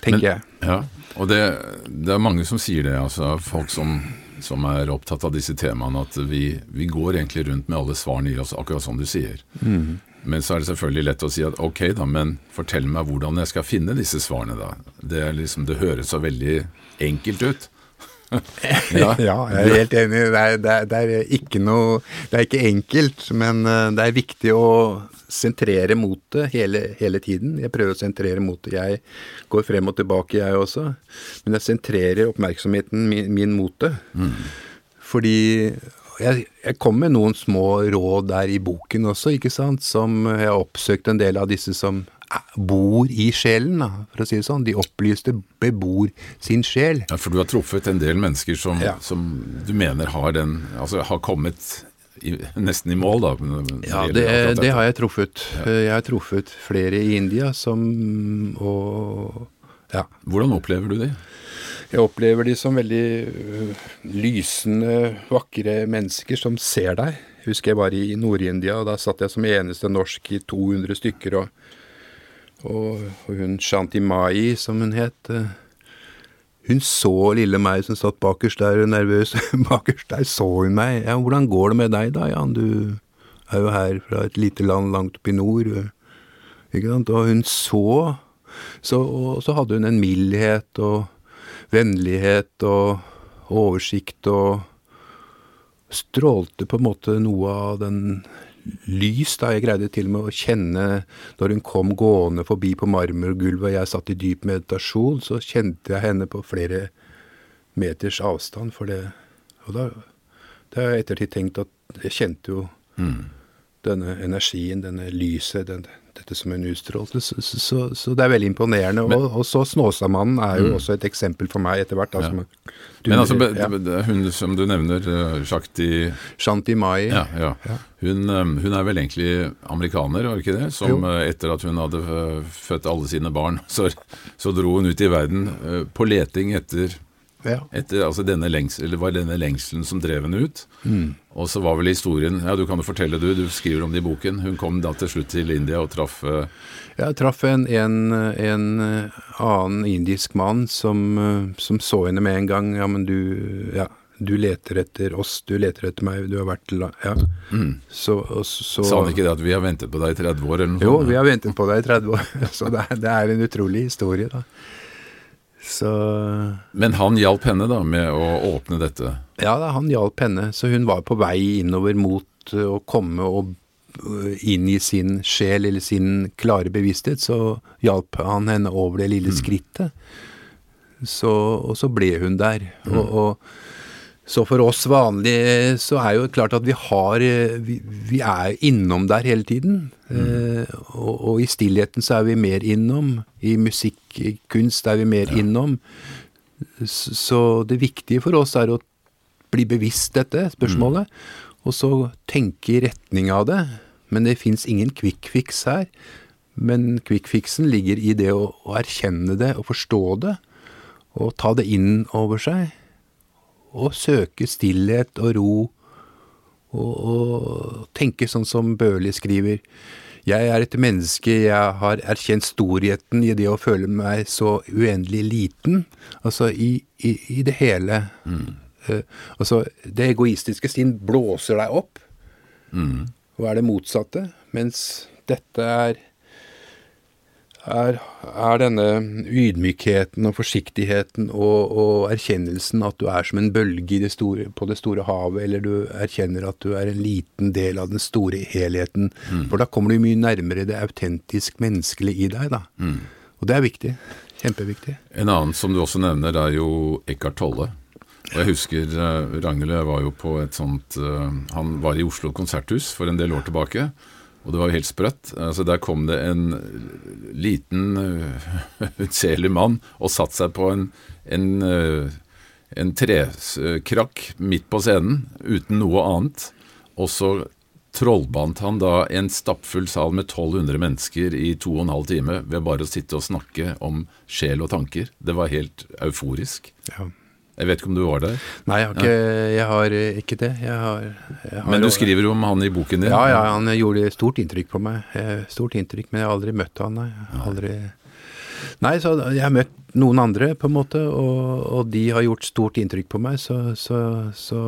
tenker Men, jeg. Ja, og det, det, er mange som sier det, altså folk som, som er opptatt av disse temaene, at vi, vi, går egentlig rundt med alle svarene i oss, akkurat som du sier. Mm. Men så er det selvfølgelig lett å si at ok, da, men fortell meg hvordan jeg skal finne disse svarene, da. Det, liksom, det høres så veldig enkelt ut. ja. ja. jeg er helt enig. Det er, det, er, det er, ikke noe Det er ikke enkelt, men eh, det er viktig å sentrere motet hele, hele tiden. Jeg prøver å sentrere mot det. Jeg går frem og tilbake, jeg også. Men jeg sentrerer oppmerksomheten min, min mot det. Mm. Fordi jeg, jeg kom med noen små råd der i boken også, ikke sant, som jeg har oppsøkt en del av disse som bor i sjelen, da, for å si det sånn. De opplyste bebor sin sjel. Ja, For du har truffet en del mennesker som, ja. som du mener har den Altså har kommet i, nesten i mål, da? Ja, det, det, har jeg truffet. Ja. Jeg har truffet flere i India som og ja. Hvordan opplever du det? Jeg opplever de som veldig uh, lysende, vakre mennesker som ser deg. Husker jeg var i Nord-India, og da satt jeg som eneste norsk i 200 stykker. Og, og, og hun Shanti Mai, som hun het, uh, hun så lille meg som satt bakerst der, nervøs bakerst der, så hun meg. Ja, 'Hvordan går det med deg da, Jan? Du er jo her fra et lite land langt oppe i nord.' Ikke sant? Og hun så, så Og så hadde hun en mildhet og vennlighet og oversikt og strålte på en måte noe av den lys. da Jeg greide til og med å kjenne når hun kom gående forbi på marmorgulvet og jeg satt i dyp meditasjon, så kjente jeg henne på flere meters avstand. For det Og da, har jeg ettertid tenkt at jeg kjente jo mm. denne energien, denne lyset, den, dette som hun utstrålte. Så, så, så, det er veldig imponerende. Men, og, og, så Snåsamannen er jo mm. også et eksempel for meg etter hvert. Altså, ja. Men altså, ja. hun som du nevner, eh, Shakti Shanti Mai. Ja, ja. Hun, eh, hun, er vel egentlig amerikaner, var det ikke det? Som jo. Eh, etter at hun hadde født alle sine barn, så, så dro hun ut i verden på leting etter ja. Etter, altså denne lengsel, var denne lengselen som drev henne ut. Mm. Og så var vel historien Ja, du kan jo fortelle, du. Du skriver om det i boken. Hun kom da til slutt til India og traff uh, Ja, jeg traff en, en, en, eh, annen indisk mann som, uh, som, så henne med en gang. Ja, men du Ja, du leter etter oss, du leter etter meg, du har vært la... Ja. Mm. Så, så, Sa han ikke det at vi har ventet på deg i 30 år, eller noe jo, sånt? Vi har ventet på deg i 30 år. så det det er en utrolig historie, da. Så Men han hjalp henne da med å åpne dette? Ja, da, han hjalp henne. Så hun var på vei innover mot eh, å komme og eh, inn i sin sjel eller sin klare bevissthet. Så hjalp han henne over det lille mm. skrittet. Så, og så ble hun der. Mm. Og, og så for oss vanlige så er jo klart at vi har Vi, vi er innom der hele tiden. Mm. Eh, og, og, i stillheten så er vi mer innom. I musikk, i kunst er vi mer ja. innom. Så det viktige for oss er å bli bevisst dette spørsmålet, mm. og så tenke i retning av det. Men det fins ingen quick fix her. Men quick fixen ligger i det å, å erkjenne det og forstå det, og ta det inn over seg Og søke stillhet og ro, og, tenke sånn som Børli skriver. Jeg er et menneske, jeg har erkjent storheten i det å føle meg så uendelig liten. Altså i, i, i det hele. Mm. Uh, altså, det egoistiske sinn blåser deg opp. Mm. Og er det motsatte. Mens dette er er, er, denne ydmykheten og forsiktigheten og, og, erkjennelsen at du er som en bølge det store, på det store havet, eller du erkjenner at du er en liten del av den store helheten. Mm. For da kommer du mye nærmere det autentisk menneskelige i deg. da. Mm. Og det er viktig. Kjempeviktig. En annen som du også nevner, er jo Eckhart Tolle. Og jeg husker uh, var jo på et sånt uh, Han var i Oslo konserthus for en del år tilbake. Og det var jo helt sprøtt. Altså, der kom det en liten, uh, utselig mann og satte seg på en, en, uh, en trekrakk midt på scenen uten noe annet. Og så trollbandt han da en stappfull sal med 1200 mennesker i to og en halv time ved bare å sitte og snakke om sjel og tanker. Det var helt euforisk. Ja. Jeg vet ikke om du var der? Nei, jeg har ikke, jeg har ikke det. Jeg har, jeg har, Men du skriver om han i boken din? Ja, ja, han gjorde stort inntrykk på meg. Eh, stort inntrykk, Men jeg har aldri møtt han, nei. Aldri... Nei, så jeg har møtt noen andre, på en måte, og, og de har gjort stort inntrykk på meg, så, så, så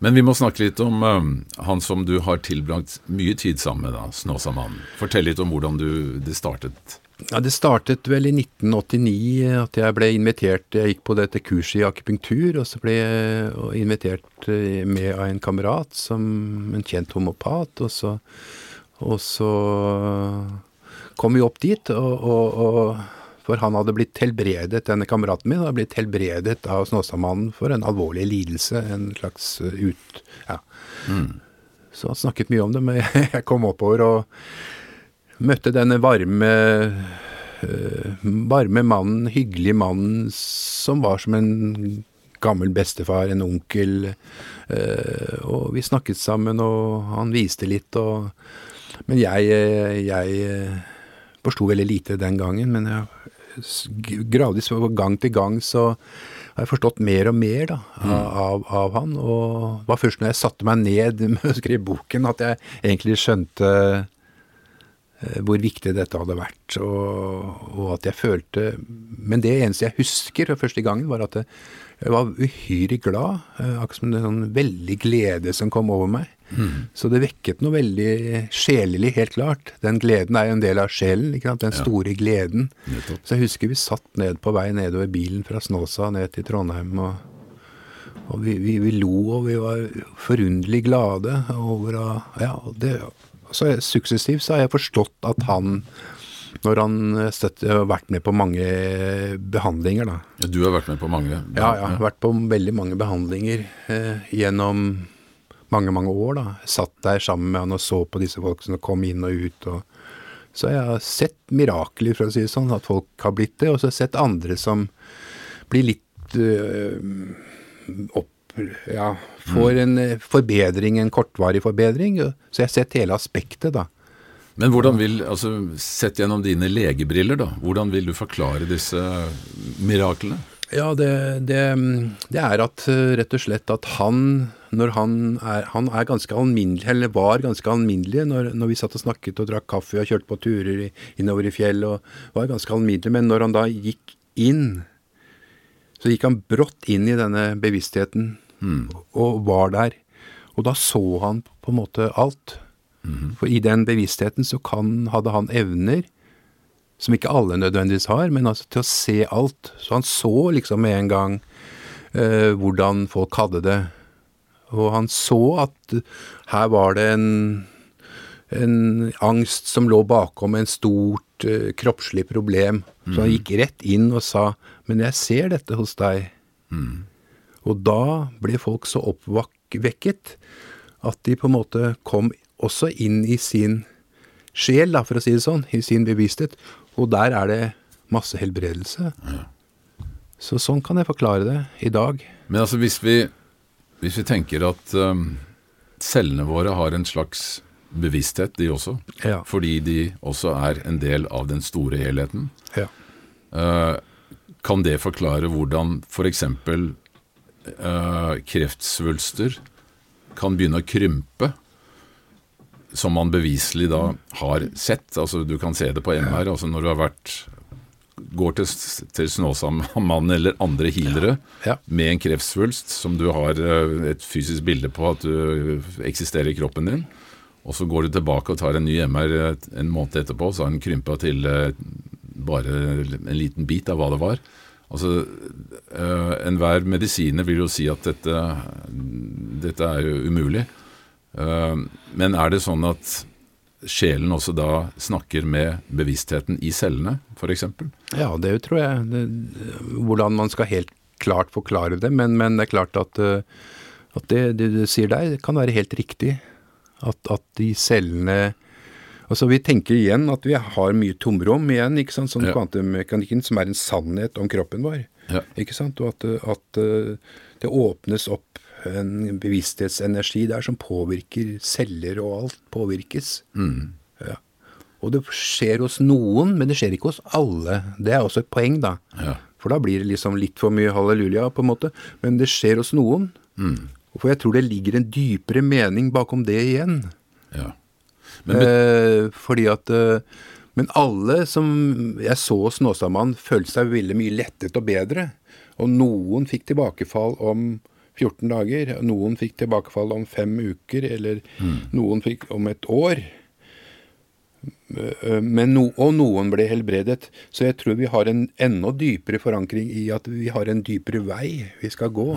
Men vi må snakke litt om uh, han som du har tilbrakt mye tid sammen med, da, Snåsamannen. Fortell litt om hvordan du, det startet. Ja, Det startet vel i 1989 at jeg ble invitert Jeg gikk på dette kurset i akupunktur, og så ble jeg invitert eh, med av en kamerat som en kjent homopat. Og så, og så kom vi opp dit, og, og, og for han hadde blitt helbredet, denne kameraten min hadde blitt helbredet av Snåsamannen for en alvorlig lidelse, en slags uh, ut... Ja. Så han snakket mye om det, men jeg kom oppover og møtte denne varme uh, varme mannen, hyggelige mannen, som var som en gammel bestefar, en onkel. Uh, og vi snakket sammen, og han viste litt, og Men jeg, jeg forsto veldig lite den gangen, men jeg, gradvis gang til gang så har jeg forstått mer og mer da, av, av han. Og det var først når jeg satte meg ned med å skrive boken at jeg egentlig skjønte eh, hvor viktig dette hadde vært, og, og, at jeg følte Men det eneste jeg husker fra første gangen, var at jeg var uhyre glad. eh, Akkurat som en sånn veldig glede som kom over meg. Så det vekket noe veldig sjelelig, helt klart. Den gleden er jo en del av sjelen, den store gleden. Nettopp. Så jeg husker vi satt ned på vei nedover bilen fra Snåsa ned til Trondheim, og, og vi, vi, vi lo, og vi var forunderlig glade over å Ja, det Så suksessivt så har jeg forstått at han når han har vært med på mange behandlinger, da. Ja, Du har vært med på mange? Ja, jeg har vært på veldig mange behandlinger eh, gjennom mange, mange år, da. Satt der sammen med han og så på disse folk som kom inn og ut. Og, så jeg har sett mirakler, for å si det sånn, at folk har blitt det. Og så har jeg sett andre som blir litt øh, opp Ja, får en eh, forbedring, en kortvarig forbedring. Så jeg har sett hele aspektet, da. Men hvordan vil, altså sett gjennom dine legebriller, da, hvordan vil du forklare disse miraklene? Ja, det, det, det er at eh, rett og slett at han når han er, han er ganske alminnelig, eller var ganske alminnelig når, når vi satt og snakket og drakk kaffe og kjørte på turer innover i fjell, og var ganske alminnelig. Men når han da gikk inn, så gikk han brått inn i denne bevisstheten og var der. Og da så han på en måte alt. For i den bevisstheten så kan, hadde han evner som ikke alle nødvendigvis har, men altså til å se alt. Så han så liksom med en gang eh, hvordan folk hadde det. Og han så at her var det en, en angst som lå bakom en stort eh, kroppslig problem. Så han gikk rett inn og sa 'men jeg ser dette hos deg'. Og da ble folk så oppvekket at de på en måte kom også inn i sin sjel, da, for å si det sånn, i sin bevissthet. Og der er det masse helbredelse. Så sånn kan jeg forklare det i dag. Men altså hvis vi, hvis vi tenker at um, cellene våre har en slags bevissthet, de også, Ja. fordi de også er en del av den store helheten, Ja. uh, kan det forklare hvordan f.eks. Uh, kreftsvulster kan begynne å krympe, som man beviselig da har sett. Altså Du kan se det på MR. altså Når du har vært går til, til Snåsamannen eller andre healere Ja. med en kreftsvulst som du har eh, et fysisk bilde på at du eksisterer i kroppen din, og så går du tilbake og tar en ny MR en måned etterpå, så har den krympa til eh, bare en liten bit av hva det var. Altså, uh, Enhver medisiner vil jo si at dette, dette er jo umulig. Uh, men er det sånn at sjelen også da snakker med bevisstheten i cellene, f.eks.? Ja, det tror jeg. Det, hvordan man skal helt klart forklare det, men, men det er klart at, eh, at det, det du sier der, kan være helt riktig. At, at de cellene Altså Vi tenker igjen at vi har mye tomrom igjen, ikke sant? som Ja. kvantemekanikken som er en sannhet om kroppen vår. Ja. Ikke sant? Og at, at eh, det åpnes opp en bevissthetsenergi der som påvirker celler, og alt påvirkes. Mm. Ja. Og det skjer hos noen, men det skjer ikke hos alle. Det er også et poeng, da. Ja. For da blir det liksom litt for mye halleluja, på en måte. Men det skjer hos noen. Mm. For jeg tror det ligger en dypere mening bakom det igjen. ja. Men, Eh, fordi at eh, Men alle som jeg så hos Snåsamannen, følte seg veldig mye lettet og bedre. Og noen fikk tilbakefall om 14 dager, noen fikk tilbakefall om fem uker, eller noen fikk om et år. Eh, Men no, og noen ble helbredet. Så jeg tror vi har en enda dypere forankring i at vi har en dypere vei vi skal gå.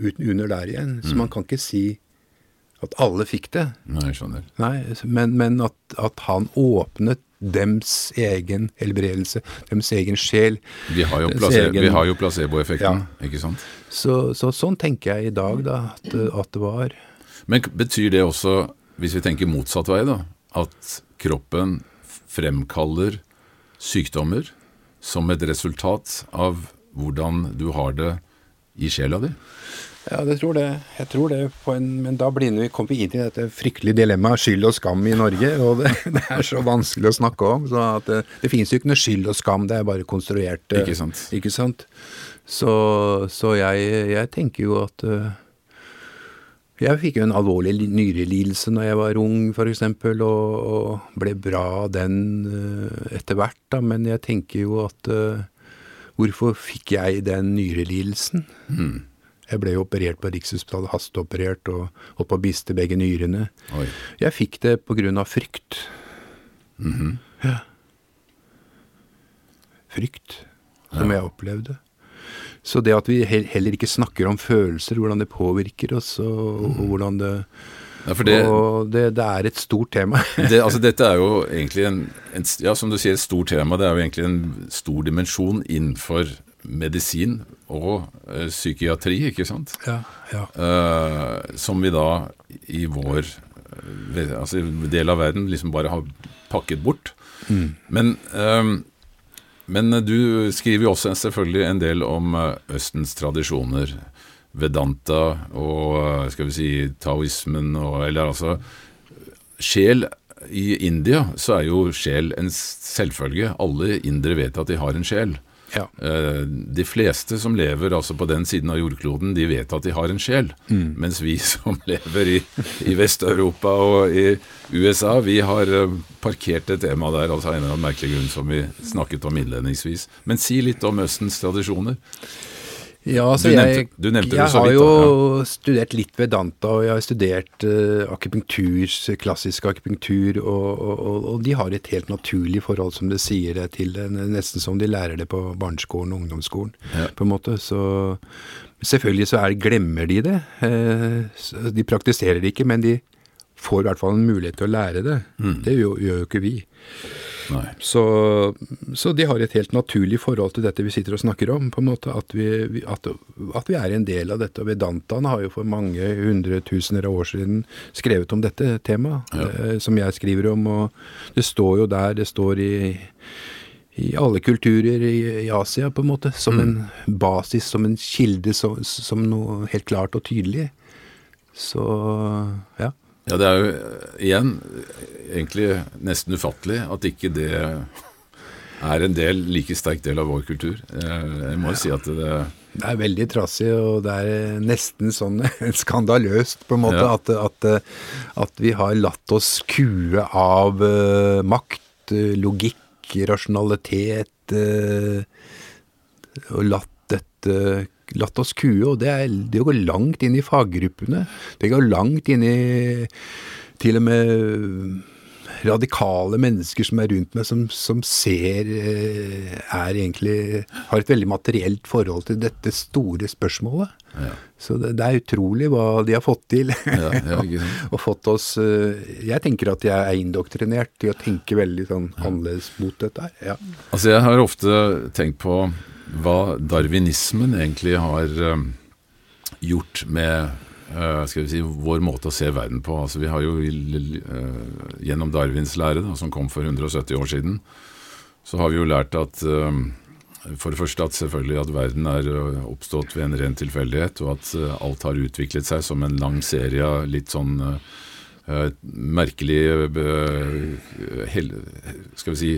Uten, under der igjen. Så man kan ikke si at alle fikk det. nei, jeg skjønner. Nei, men, men at, at han åpnet dems egen helbredelse, dems egen sjel. Vi har jo, jo placeboeffekten, Ja. ikke sant? Så, så sånn tenker jeg i dag, da, at, at det var Men betyr det også, hvis vi tenker motsatt vei, da, at kroppen fremkaller sykdommer som et resultat av hvordan du har det i sjela di? Ja, det tror det. Jeg tror det på en, men da blir vi, kom vi inn i dette fryktelige dilemmaet skyld og skam i Norge. Og det, det er så vanskelig å snakke om. så at Det, det finnes jo ikke noe skyld og skam, det er bare konstruert. eh, Ikke sant. Ikke sant? Så, så jeg, jeg tenker jo at eh, Jeg fikk jo en alvorlig li- nyrelidelse når jeg var ung, f.eks., og, og ble bra av den eh, etter hvert, da. Men jeg tenker jo at uh, Hvorfor fikk jeg den nyrelidelsen? Mm. Jeg ble jo operert på Rikshospitalet, hasteoperert, og holdt på å miste begge nyrene. Oi. Jeg fikk det av frykt. Mhm. Ja. Frykt, som jeg opplevde. Så det at vi heller ikke snakker om følelser, hvordan det påvirker oss, og, og hvordan det Ja, det, Og det, det er et stort tema. det, altså dette er jo egentlig en, en Ja, som du sier, et stort tema. Det er jo egentlig en stor dimensjon innenfor medisin og eh, psykiatri, ikke sant? ja, ja. Uh, som vi da i vår eh, altså, del av verden liksom bare har pakket bort. Mm. Men, eh, men du skriver jo også selvfølgelig en del om Østens tradisjoner. Vedanta og skal vi si taoismen og Eller altså Sjel I India så er jo sjel en selvfølge. Alle indere vet at de har en sjel. Ja. Eh, De fleste som lever altså på den siden av jordkloden, de vet at de har en sjel. Mens vi som lever i, i Vest-Europa og i USA, vi har eh, parkert et tema der altså en eller annen merkelig grunn som vi snakket om innledningsvis. Men si litt om Østens tradisjoner. Ja, altså Du jeg, nevnte- du nevnte det jeg så har vidt, jo studert litt Vedanta, og jeg har studert uh, akupunktur, klassisk akupunktur, og, og, og, de har et helt naturlig forhold, som det sier det til det, nesten som de lærer det på barneskolen og ungdomsskolen, Ja. på en måte. Så selvfølgelig så er, glemmer de det. Uh, de praktiserer det ikke, men de får i hvert fall en mulighet til å lære det. Det gjør, gjør jo ikke vi. Så, så de har et helt naturlig forhold til dette vi sitter og snakker om. på en måte, At vi, at, at vi er en del av dette. og Vedantaen har jo for mange hundretusener av år siden skrevet om dette temaet, eh, som jeg skriver om. og Det står jo der, det står i, i alle kulturer i, Asia, på en måte, som en basis, som en kilde, som, som noe helt klart og tydelig. Så ja. Ja, det er jo eh, igjen eh, egentlig nesten ufattelig at ikke det er en del, like sterk del av vår kultur. Eh, Jeg må jo si at det Det er veldig trassig, og det er nesten sånn skandaløst, på en måte, Ja. at, at, at vi har latt oss kue av uh, makt, eh, logikk, rasjonalitet, uh, og latt dette Latt oss kue, og det, er, det går langt inn i faggruppene. Det går langt inn i til og med radikale mennesker som er rundt meg, som, som ser eh, er egentlig Har et veldig materielt forhold til dette store spørsmålet. Ja. Så det, det er utrolig hva de har fått til. Ja, ja, ikke og fått oss eh, Jeg tenker at jeg er indoktrinert til å tenke veldig sånn annerledes mot dette her. Ja. Altså, jeg har ofte tenkt på hva darwinismen egentlig har eh, gjort med eh, skal vi si, vår måte å se verden på. Altså, vi har jo eh, gjennom Darwins lære, da, som kom for 170 år siden, så har vi jo lært at for det første at selvfølgelig at verden er oppstått ved en ren tilfeldighet, og at alt har utviklet seg som en lang serie av litt sånn merkelige uh, skal vi si,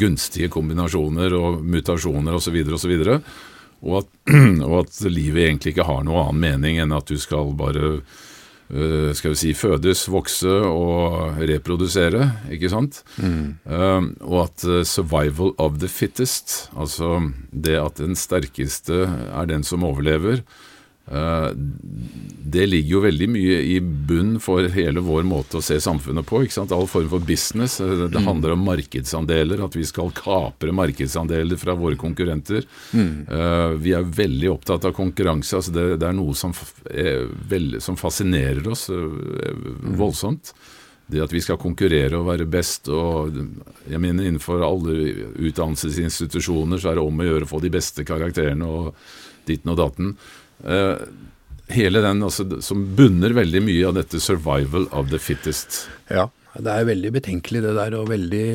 gunstige kombinasjoner og mutasjoner osv. videre Og, at, og at livet egentlig ikke har noe annen mening enn at du skal bare uh, skal vi si, fødes, vokse og reprodusere, ikke sant? Mm. Uh, og at 'survival of the fittest', altså det at den sterkeste er den som overlever, Eh, det ligger jo veldig mye i bunn for hele vår måte å se samfunnet på. ikke sant? All form for business. Eh, det mm. handler om markedsandeler, at vi skal kapre markedsandeler fra våre konkurrenter. Mm. Uh, vi er veldig opptatt av konkurranse. altså Det, det er noe som, er veld, som fascinerer oss uh, voldsomt. Det at vi skal konkurrere og være best. og jeg mener Innenfor alle utdannelsesinstitusjoner så er det om å gjøre å få de beste karakterene og ditten og datten. Uh, hele den altså, som bunner veldig mye av dette 'survival of the fittest'. Ja, det er veldig betenkelig det der, og veldig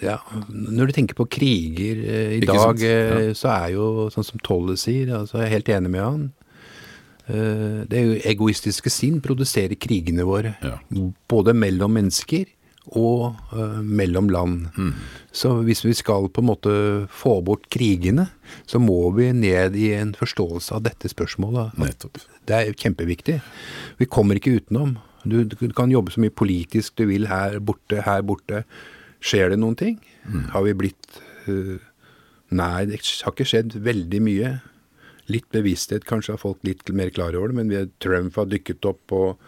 ja, Når du tenker på kriger eh, i Ikke dag, eh, ja. så er jo sånn som Tolle sier, altså jeg er helt enig med han. Eh, det egoistiske sinn produserer krigene våre. Ja. Både mellom mennesker og uh, mellom land. Mm. Så hvis vi skal på en måte få bort krigene, så må vi ned i en forståelse av dette spørsmålet. Nettopp. Det er kjempeviktig. Vi kommer ikke utenom. Du, du, kan jobbe så mye politisk du vil her borte, her borte. Skjer det noen ting? Mm. Har vi blitt uh, Nei, det har ikke skjedd veldig mye. Litt bevissthet kanskje har folk litt mer klar over det, men vi, Trump har dykket opp og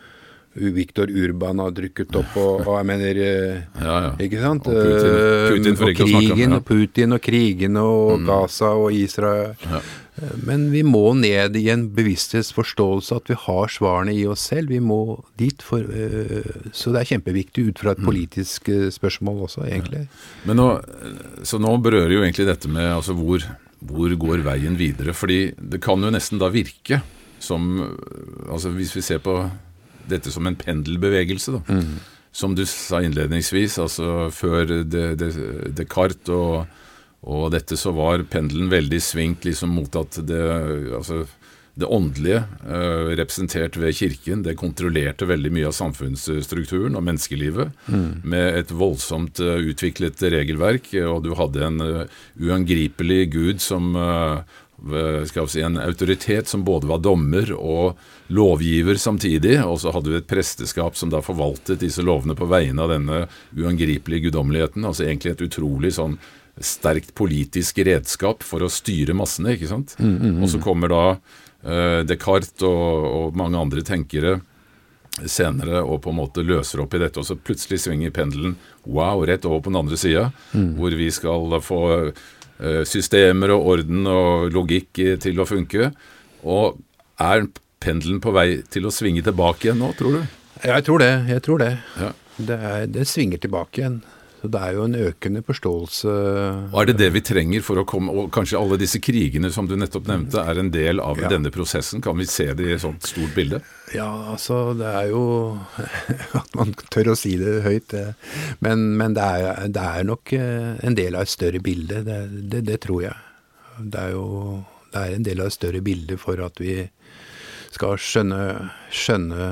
Viktor Urban har drukket opp, og, og jeg mener eh, ja, ja. Ikke sant? Og Putin, eh, Putin og krigen, og Putin og krigene og mm. Gaza og Israel. Ja. Eh, men vi må ned i en bevissthetsforståelse at vi har svarene i oss selv. Vi må dit. For, så det er kjempeviktig ut fra et mm. politisk spørsmål også, egentlig. Men nå, så nå berører jo egentlig dette med altså hvor, hvor går veien videre? Fordi det kan jo nesten da virke som altså Hvis vi ser på dette som en pendelbevegelse. da. Mm. Som du sa innledningsvis, altså før Descartes og, og dette, så var pendelen veldig svingt liksom mot at det altså det åndelige, uh, representert ved kirken, det kontrollerte veldig mye av samfunnsstrukturen og menneskelivet. Mm. Med et voldsomt uh, utviklet regelverk, og du hadde en uh, uangripelig gud som si, en autoritet som både var dommer og lovgiver samtidig, og så hadde vi et presteskap som da forvaltet disse lovene på vegne av denne uangripelige guddommeligheten. Altså egentlig et utrolig sånn sterkt politisk redskap for å styre massene, ikke sant. Mm, mm, mm. Og så kommer da uh, Descartes og, og, mange andre tenkere senere og på en måte løser opp i dette, og så plutselig svinger pendelen wow, rett over på den andre sida, mm. hvor vi skal få systemer og orden og logikk til å funke. Og er pendelen på vei til å svinge tilbake igjen nå, tror du? Jeg tror det. Jeg tror det. Ja. Det, er, det, svinger tilbake igjen. Så Det er jo en økende forståelse Og Er det det vi trenger for å komme Og kanskje alle disse krigene som du nettopp nevnte, er en del av ja. denne prosessen? Kan vi se det i et sånt stort bilde? Ja, altså det er jo At man tør å si det høyt. Men, men det, er, det, er, nok eh, en del av et større bilde. Det, det, det tror jeg. Det er jo det er en del av et større bilde for at vi skal skjønne, skjønne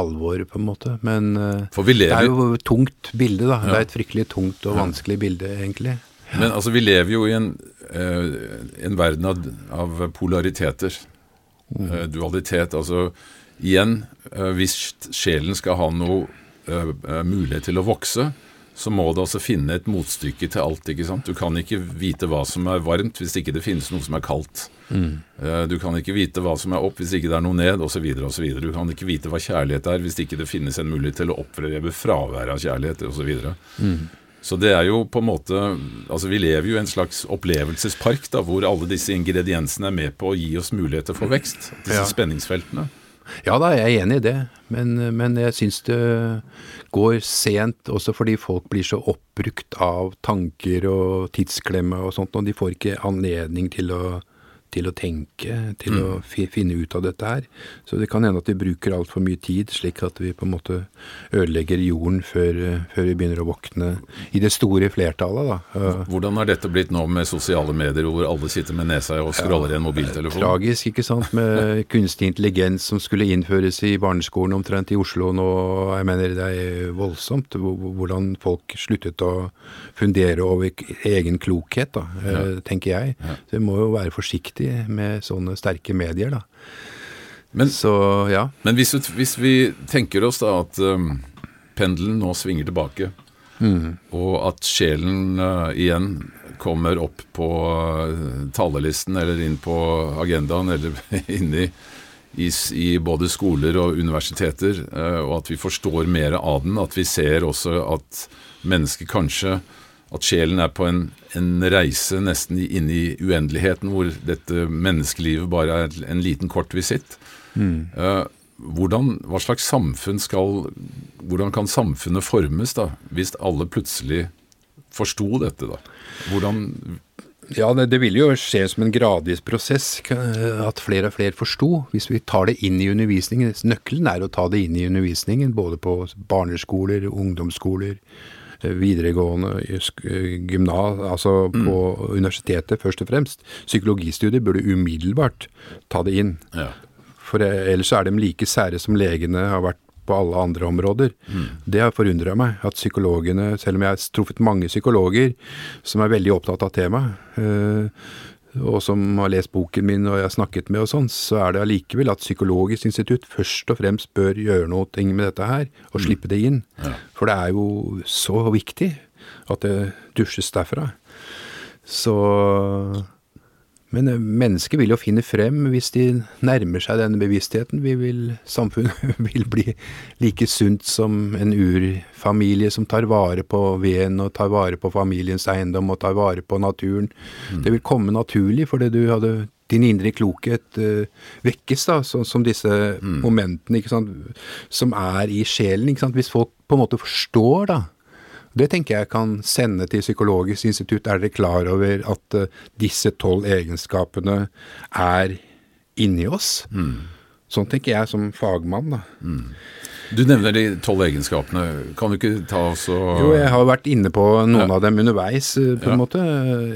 alvoret, på en måte. Men eh, det er jo et tungt bilde, da. Ja. Det er et fryktelig tungt og vanskelig bilde, egentlig. Men altså, vi lever jo i en, uh, en verden av, av polariteter. Mm. Uh, dualitet. Altså igjen, hvis sjelen skal ha noe mulighet til å vokse, så må det altså finne et motstykke til alt. ikke sant? Du kan ikke vite hva som er varmt hvis ikke det finnes noe som er kaldt. Mm. Du kan ikke vite hva som er opp hvis ikke det er noe ned, osv. osv. Du kan ikke vite hva kjærlighet er hvis ikke det finnes en mulighet til å oppreve fraværet av kjærlighet osv. Så, mm. så det er jo på en måte Altså vi lever jo i en slags opplevelsespark da, hvor alle disse ingrediensene er med på å gi oss muligheter for vekst. Disse ja. spenningsfeltene. Ja da, jeg er enig i det. Men, men jeg syns det går sent også fordi folk blir så oppbrukt av tanker og tidsklemme og sånt, og de får ikke anledning til å til å tenke, til Mm. å fi, finne ut av dette her. Så det kan hende at vi bruker altfor mye tid, slik at vi på en måte ødelegger jorden før, eh, før vi begynner å våkne i det store flertallet, da. Eh, Hvordan er dette blitt nå med sosiale medier, hvor alle sitter med nesa og scroller i en mobiltelefon? Tragisk, ikke sant, med kunstig intelligens som skulle innføres i barneskolen omtrent i Oslo nå. Jeg mener det er voldsomt hvordan folk sluttet å fundere over egen klokhet, da, ja. tenker jeg. Så vi må jo være forsiktige med sånne sterke medier, da. Men, Så ja. men hvis, vi- hvis vi tenker oss da at um, pendelen nå svinger tilbake, og at sjelen uh, igjen kommer opp på uh, talerlisten eller inn på agendaen eller inni i, i, i både skoler og universiteter, uh, og at vi forstår mer av den, at vi ser også at mennesket kanskje at sjelen er på en, en reise nesten inn i uendeligheten, hvor dette menneskelivet bare er en liten kort visitt. Eh, hvordan, hva slags samfunn skal Hvordan kan samfunnet formes, da, hvis alle plutselig forsto dette, da? Hvordan Ja, det, det vil jo skje som en gradvis prosess, at flere og flere forsto. Hvis vi tar det inn i undervisningen. Nøkkelen er å ta det inn i undervisningen, både på barneskoler, ungdomsskoler, videregående, i eh, gymnas, altså på universitetet først og fremst. Psykologistudier burde umiddelbart ta det inn. Ja. For eh, ellers er de like sære som legene har vært på alle andre områder. Det har forundra meg, at psykologene, selv om jeg har truffet mange psykologer som er veldig opptatt av temaet, eh, og som har lest boken min og jeg har snakket med og sånn, så er det allikevel at Psykologisk institutt først og fremst bør gjøre noe med dette her, og slippe det inn. For det er jo så viktig at det dusjes derfra. Så men eh, mennesker vil jo finne frem hvis de nærmer seg denne bevisstheten. Vi vil, samfunnet vil bli like sunt som en urfamilie som tar vare på veden og tar vare på familiens eiendom og tar vare på naturen. Det vil komme naturlig fordi du hadde din indre klokhet uh, vekkes, da, så, som disse momentene ikke sant, som er i sjelen. Ikke sant? Hvis folk på en måte forstår, da, det tenker jeg kan sende til Psykologisk institutt. Er dere klar over at eh, disse tolv egenskapene er inni oss? Sånn tenker jeg som fagmann, da. Du nevner de tolv egenskapene. Kan du ikke ta oss og Jo, jeg har vært inne på noen Ja. av dem underveis, på på Ja. en måte.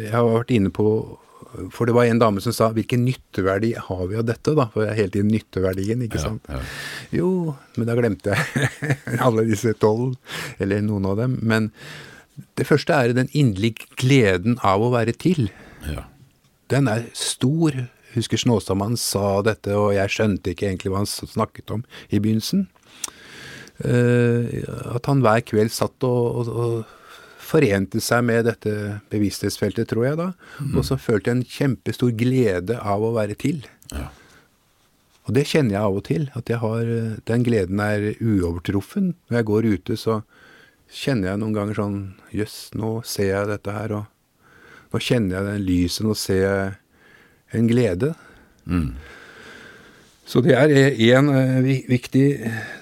Jeg har vært inne på For det var en dame som sa 'hvilken nytteverdi har vi av dette', da? For jeg er helt i nytteverdien, ikke Ja, sant. ja. Jo, men da glemte jeg alle disse tolv, eller noen av dem. Men det første er den inderlige gleden av å være til. Ja. Den er stor. Husker Snåsamannen sa dette, og jeg skjønte ikke egentlig hva han snakket om i begynnelsen. Uh, at han hver kveld satt og, og, og forente seg med dette bevissthetsfeltet, tror jeg da. Og så følte en kjempestor glede av å være til. Ja. Og det kjenner jeg av og til, at jeg har, eh, den gleden er uovertruffen. Når jeg går ute, så kjenner jeg noen ganger sånn Jøss, nå ser jeg dette her, og nå kjenner jeg den lyset, nå ser jeg en glede. Mm. Så det er én viktig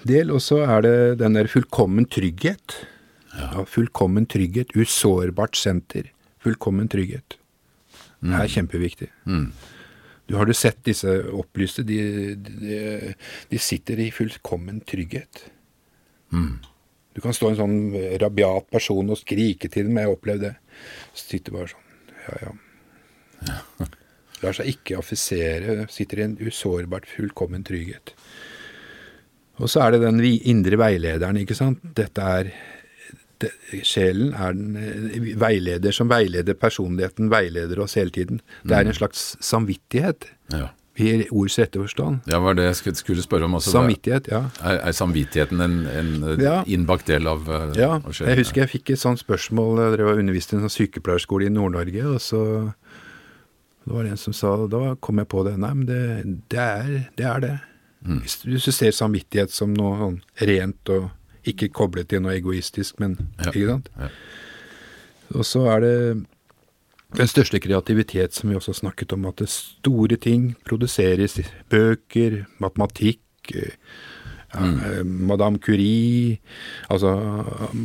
del, og så er det den der fullkommen trygghet. Ja, fullkommen trygghet, usårbart senter. Fullkommen trygghet. Det er kjempeviktig. Mm. Du Har du sett disse opplyste? De, de, de sitter i fullkommen trygghet. Mm. Du kan stå en sånn rabiat person og skrike til dem. Jeg har opplevd det. Sitter bare sånn. Ja, ja. Lar seg ikke affisere. Sitter i en usårbart, fullkommen trygghet. Og så er det den indre veilederen, ikke sant. Dette er det, Sjelen er den eh, veileder som veileder personligheten, veileder oss hele tiden. Det er en slags samvittighet, Ja. i ords rette forstand. ja, var det jeg skulle- spørre om. også. Samvittighet, ja. Er, er samvittigheten en, en eh, Ja. innbakt del av, sjelen? Ja, av jeg husker jeg fikk et sånt spørsmål. da Jeg underviste i en sånn sykepleierskole i Nord-Norge, og så det var en som sa Da kom jeg på det. Nei, men det, det, er, det er det. Mm. Hvis du ser samvittighet som noe sånn rent og ikke koblet til noe egoistisk, men Ja. Ikke sant? Ja. Og så er det den største kreativitet som vi også snakket om, at det store ting produseres. Bøker, matematikk, mm. ja, eh, Madame Curie Altså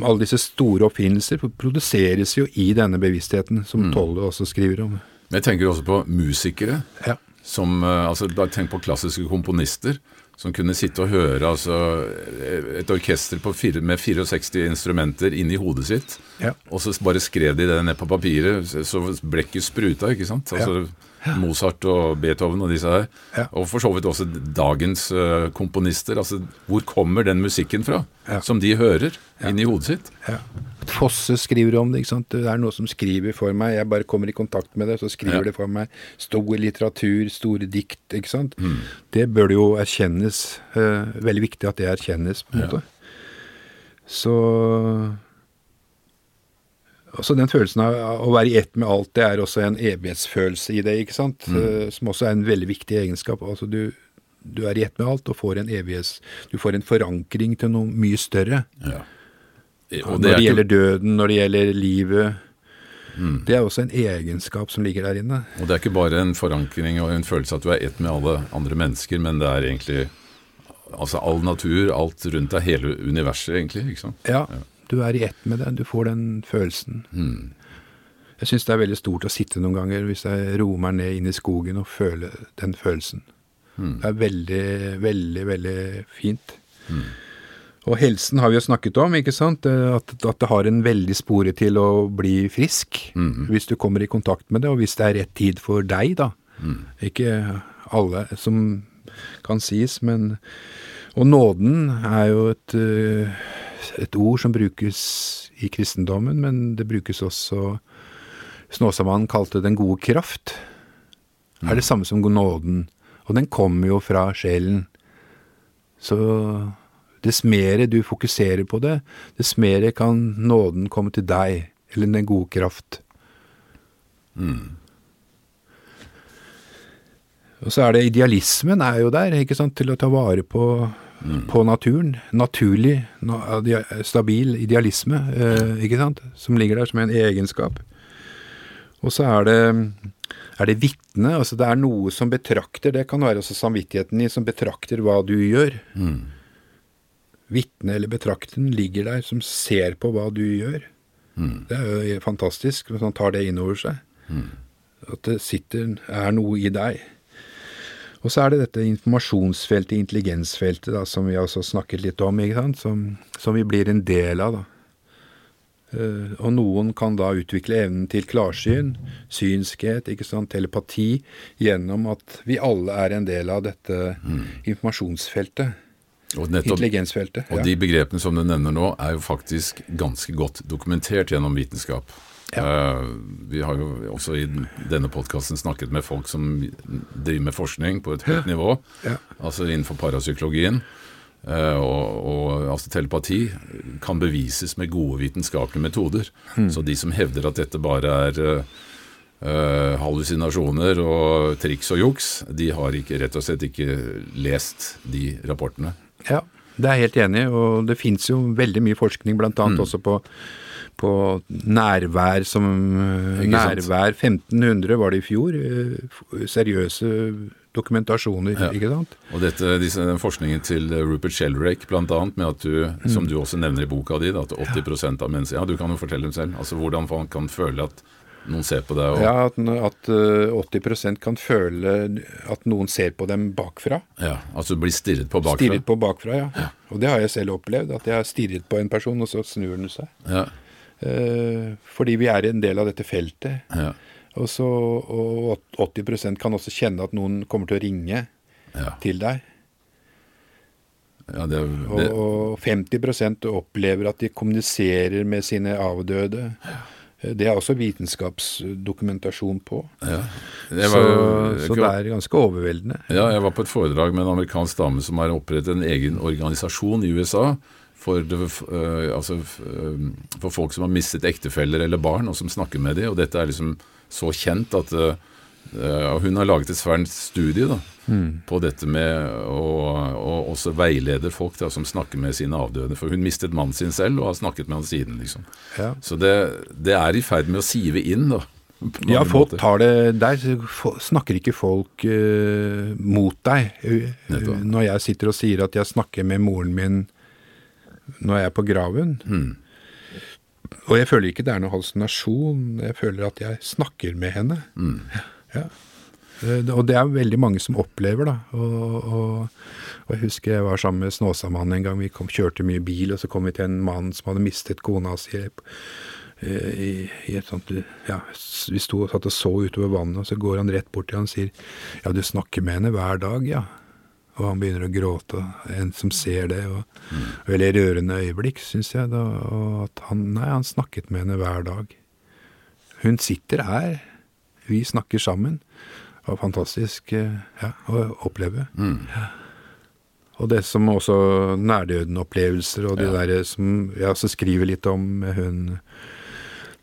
alle disse store oppfinnelser produseres jo i denne bevisstheten, som Tolle også skriver om. Jeg tenker også på musikere. Ja. Som, eh, altså, tenk på klassiske komponister som kunne sitte og høre altså, et orkester fire, med 64 instrumenter inni hodet sitt. Ja. Og så bare skrev de det ned på papiret, så blekket spruta, ikke sant. Altså, Mozart og Beethoven og disse her. Ja. Og for så vidt også dagens uh, komponister. altså Hvor kommer den musikken fra? Ja. Som de hører inni hodet sitt? Fosse skriver om det. ikke sant? Det er noe som skriver for meg. Jeg bare kommer i kontakt med det, så skriver Ja. det for meg. Stor litteratur, store dikt. ikke sant? Det bør det jo erkjennes. eh, veldig viktig at det erkjennes, på en Ja. måte. Så også den følelsen av av å være i ett med alt, det er også en evighetsfølelse i det, ikke sant? Mm. Som også er en veldig viktig egenskap. Altså du, du er i ett med alt og får en evighets... Du får en forankring til noe mye større. Ja. Når Og det, er ikke- gjelder døden, når det gjelder livet. Det er også en egenskap som ligger der inne. Og det er ikke bare en forankring og en følelse at du er ett med alle andre mennesker, men det er egentlig altså all natur, alt rundt deg, hele universet egentlig. ikke sant? Ja, du er i ett med det. Du får den følelsen. Jeg syns det er veldig stort å sitte noen ganger hvis jeg roer meg ned inn i skogen og føle den følelsen. Det er veldig, veldig, veldig fint. Og helsen har vi jo snakket om, ikke sant? Eh, At, at det har en veldig spore til å bli frisk. Hvis du kommer i kontakt med det, og hvis det er rett tid for deg, da. Ikke alle som kan sies, men Og nåden er jo et, eh, et ord som brukes i kristendommen, men det brukes også Snåsamannen kalte den gode kraft. Er det samme som nåden. Og den kommer jo fra sjelen. Så dess mer du fokuserer på det, dess mer kan nåden komme til deg, eller den gode kraft. Og så er det idealismen er jo der, ikke sant, til å ta vare på, på naturen. Naturlig, stabil idealisme, eh, ikke sant, som ligger der som en egenskap. Og så er det, er det vitne, altså det er noe som betrakter, det kan være også samvittigheten i, som betrakter hva du gjør. Vitne eller betrakten ligger der, som ser på hva du gjør. Det er jo fantastisk, hvis man tar det inn over seg. At det sitter, er noe i deg. Og så er det dette informasjonsfeltet, intelligensfeltet, da, som vi også snakket litt om, ikke sant? Som, som vi blir en del av. da. Uh, og noen kan da utvikle evnen til klarsyn, synskhet, ikke sant, telepati, gjennom at vi alle er en del av dette informasjonsfeltet. Nettopp, Intelligensfeltet. og de begrepene som du nevner nå, er jo faktisk ganske godt dokumentert gjennom vitenskap. Eh, vi har jo også i denne podkasten snakket med folk som driver med forskning på et høyt nivå, Ja. altså innenfor parapsykologien. Uh, og, og altså telepati kan bevises med gode vitenskapelige metoder. Mm. Så de som hevder at dette bare er eh, hallusinasjoner og triks og juks, de har ikke, rett og slett ikke lest de rapportene. Ja, det er jeg helt enig i, og det fins jo veldig mye forskning, bl.a. Mm. også på, på nærvær som? Nærvær 1500 var det i fjor. øh, Seriøse dokumentasjoner, Ja. ikke sant? Og dette, disse, den forskningen til Rupert Sheldrake bl.a., med at du, som du også nevner i boka di, at 80% av mennesker Ja, du kan jo fortelle dem selv. Altså hvordan man kan føle at noen ser på deg og Ja, at, at øh, 80% kan føle at noen ser på dem bakfra. Ja, altså blir stirret på bakfra. Stirret på bakfra, ja. Og det har jeg selv opplevd. At jeg har stirret på en person, og så snur den seg. Ja, Eh, fordi vi er en del av dette feltet. ja, Og, så, og 80% kan også kjenne at noen kommer til å ringe ja. til deg. ja det, Og, det, og 50% opplever at de kommuniserer med sine avdøde. Det er også vitenskapsdokumentasjon på. ja. Jeg Så, var, så det er ganske overveldende. Ja, jeg var på et foredrag med en amerikansk dame som har opprettet en egen organisasjon i USA for, øh, altså, øh, for folk som har mistet ektefeller eller barn, og som snakker med dem. Og dette er liksom så kjent at Hun har laget et svært studie da, på dette med å og også veileder folk da, som snakker med sine avdøde. For hun mistet mannen sin selv og har snakket med han siden. liksom. Ja. Så det, det er i ferd med å sive inn, da. Ja, folk tar det Der snakker ikke folk uh, mot deg. Eh, Nettopp. Når jeg sitter og sier at jeg snakker med moren min når jeg er på graven, Og jeg føler ikke det er noen hallusinasjon, jeg føler at jeg snakker med henne. Ja. Eh, Og det er veldig mange som opplever, da. Og, og, og jeg husker jeg var sammen med Snåsamannen en gang. Vi kom, kjørte mye bil, og så kom vi til en mann som hadde mistet kona si eh, i, i et sånt Ja, vi sto og satt og så utover vannet, og så går han rett bort til han og sier Ja, du snakker med henne hver dag, ja. Og han begynner å gråte, en som ser det. og Veldig rørende øyeblikk, syns jeg. Da, og at han, nei, han snakket med henne hver dag. Hun sitter her. Vi snakker sammen. Det var fantastisk eh, ja, å oppleve. Ja. Og det som også nærdøden-opplevelser, og de Ja. der som jeg også skriver litt om hun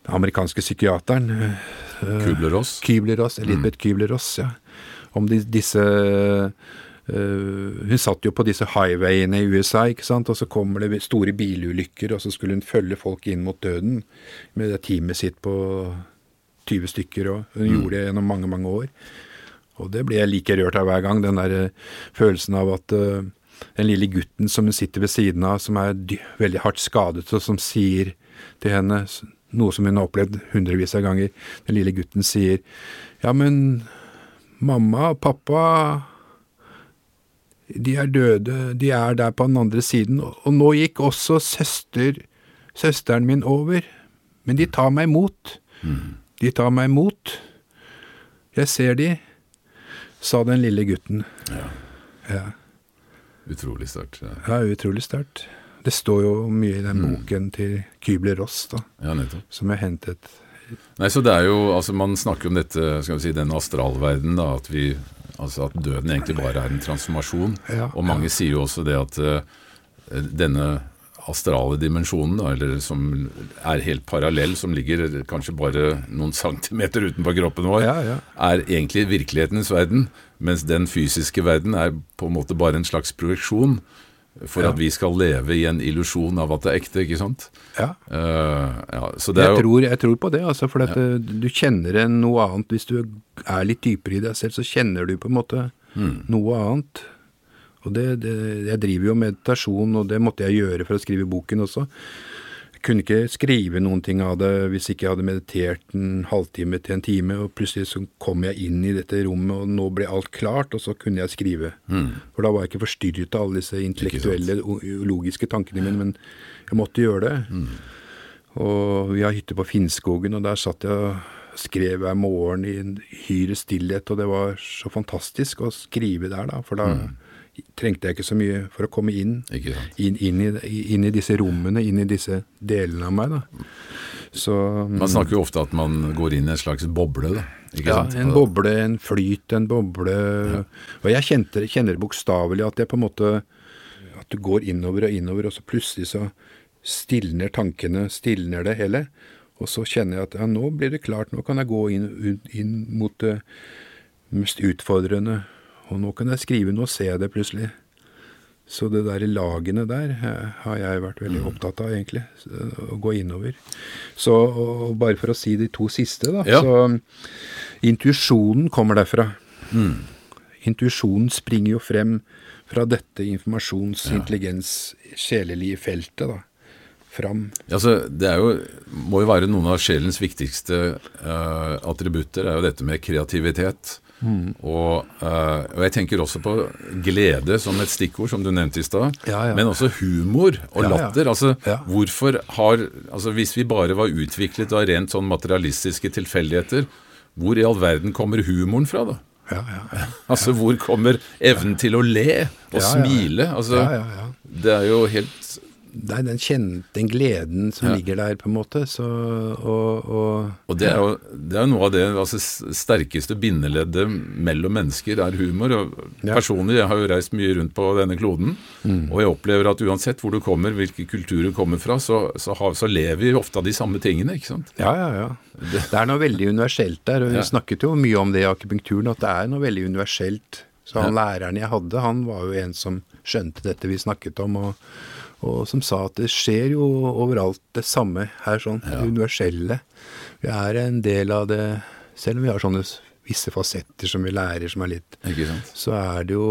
den amerikanske psykiateren. eh, Kubler-Ross. Kübler-Ross, Elisabeth Kübler-Ross, ja. Om de, disse Uh, Hun satt jo på disse highwayene i USA, ikke sant, og så kommer det store bilulykker, og så skulle hun følge folk inn mot døden med det teamet sitt på 20 stykker, og hun gjorde det gjennom mange, mange år. Og det ble jeg like rørt av hver gang, den der øh, følelsen av at uh, den lille gutten som hun sitter ved siden av, som er veldig hardt skadet, og som sier til henne noe som hun har opplevd hundrevis av ganger. Den lille gutten sier Ja, men mamma og pappa De er døde, de er der på den andre siden, og nå gikk også søster, søsteren min over. Men de tar meg imot. De tar meg imot. Jeg ser de, sa den lille gutten. Ja. Ja. Utrolig sterkt. Ja. Ja, utrolig sterkt. Det står jo mye i den boken til Kybler-Ross, da, ja, som jeg hentet Nei, så det er jo, altså Man snakker om dette, skal vi si, den astralverden, da, at, vi, altså at døden egentlig bare er en transformasjon. Ja, og mange sier jo også det at uh, denne astrale dimensjonen, eller som er helt parallell, som ligger kanskje bare noen centimeter utenfor kroppen vår, Ja, ja. er egentlig virkelighetens verden, mens den fysiske verden er på en måte bare en slags projeksjon for Ja. at vi skal leve i en illusjon av at det er ekte, ikke sant? Ja. Uh, ja, så det er Jeg tror, jeg tror på det, altså, for eh, du kjenner noe annet. Hvis du er litt dypere i deg selv, så kjenner du på en måte noe annet. Og det, det, jeg driver jo meditasjon, og det måtte jeg gjøre for å skrive boken også. Jeg kunne ikke skrive noen ting av det hvis ikke jeg hadde meditert en halvtime til en time, og plutselig så kom jeg inn i dette rommet, og nå ble alt klart, og så kunne jeg skrive. For da var jeg ikke forstyrret av alle disse intellektuelle, logiske tankene mine, men jeg måtte gjøre det. Og vi har hytte på Finnskogen, og der satt jeg og skrev hver morgen i en hyre stillhet, og det var så fantastisk å skrive der, da, for da trengte jeg ikke så mye for å komme inn. Inn, inn, i, inn i disse rommene, inn i disse delene av meg, da. Så Man snakker jo ofte at man går inn i en slags boble, da. Ikke ja, sant? en boble, en flyt, en boble. Og jeg kjente, kjenner bokstavelig at jeg på en måte At du går innover og innover, og så plutselig så stilner tankene, stilner det hele. Og så kjenner jeg at ja, nå blir det klart, nå kan jeg gå inn, inn mot det mest utfordrende. Og nå kan jeg skrive, nå ser jeg det plutselig. Så det der lagene der eh, har jeg vært veldig opptatt av, egentlig. Å gå innover. Så bare for å si de to siste, da. Ja. Så intuisjonen kommer derfra. Intuisjonen springer jo frem fra dette informasjons-, intelligens-, sjelelige feltet, da. Fram. Altså, det er jo, må jo være noen av sjelens viktigste uh, attributter, er jo dette med kreativitet. Mm. Og, uh, og jeg tenker også på glede som et stikkord, som du nevnte i stad. Ja, ja. Men også humor og Ja, latter. Altså, hvorfor har altså Hvis vi bare var utviklet av rent sånn materialistiske tilfeldigheter, hvor i all verden kommer humoren fra, da? Ja, ja, ja. Altså, hvor kommer evnen til å le og smile? Altså. Det er jo helt Er den, kjen- den gleden som Ja. ligger der, på en måte. Så, og, og Og det er jo, det er noe av det altså, sterkeste bindeleddet mellom mennesker er humor. Ja. Personlig, jeg har jo reist mye rundt på denne kloden, og jeg opplever at uansett hvor du kommer, hvilke kulturer du kommer fra, så, så, har, så lever vi ofte av de samme tingene, ikke sant? Ja, ja, ja. Det er noe veldig universelt der. og Vi Ja. snakket jo mye om det i akupunkturen, at det er noe veldig universelt. Så han læreren jeg hadde, han var jo en som skjønte dette vi snakket om, og, og som sa at det skjer jo overalt det samme her, sånn det universelle. Vi er en del av det, selv om vi har sånne visse fasetter som vi lærer som er litt Ikke sant? så er det jo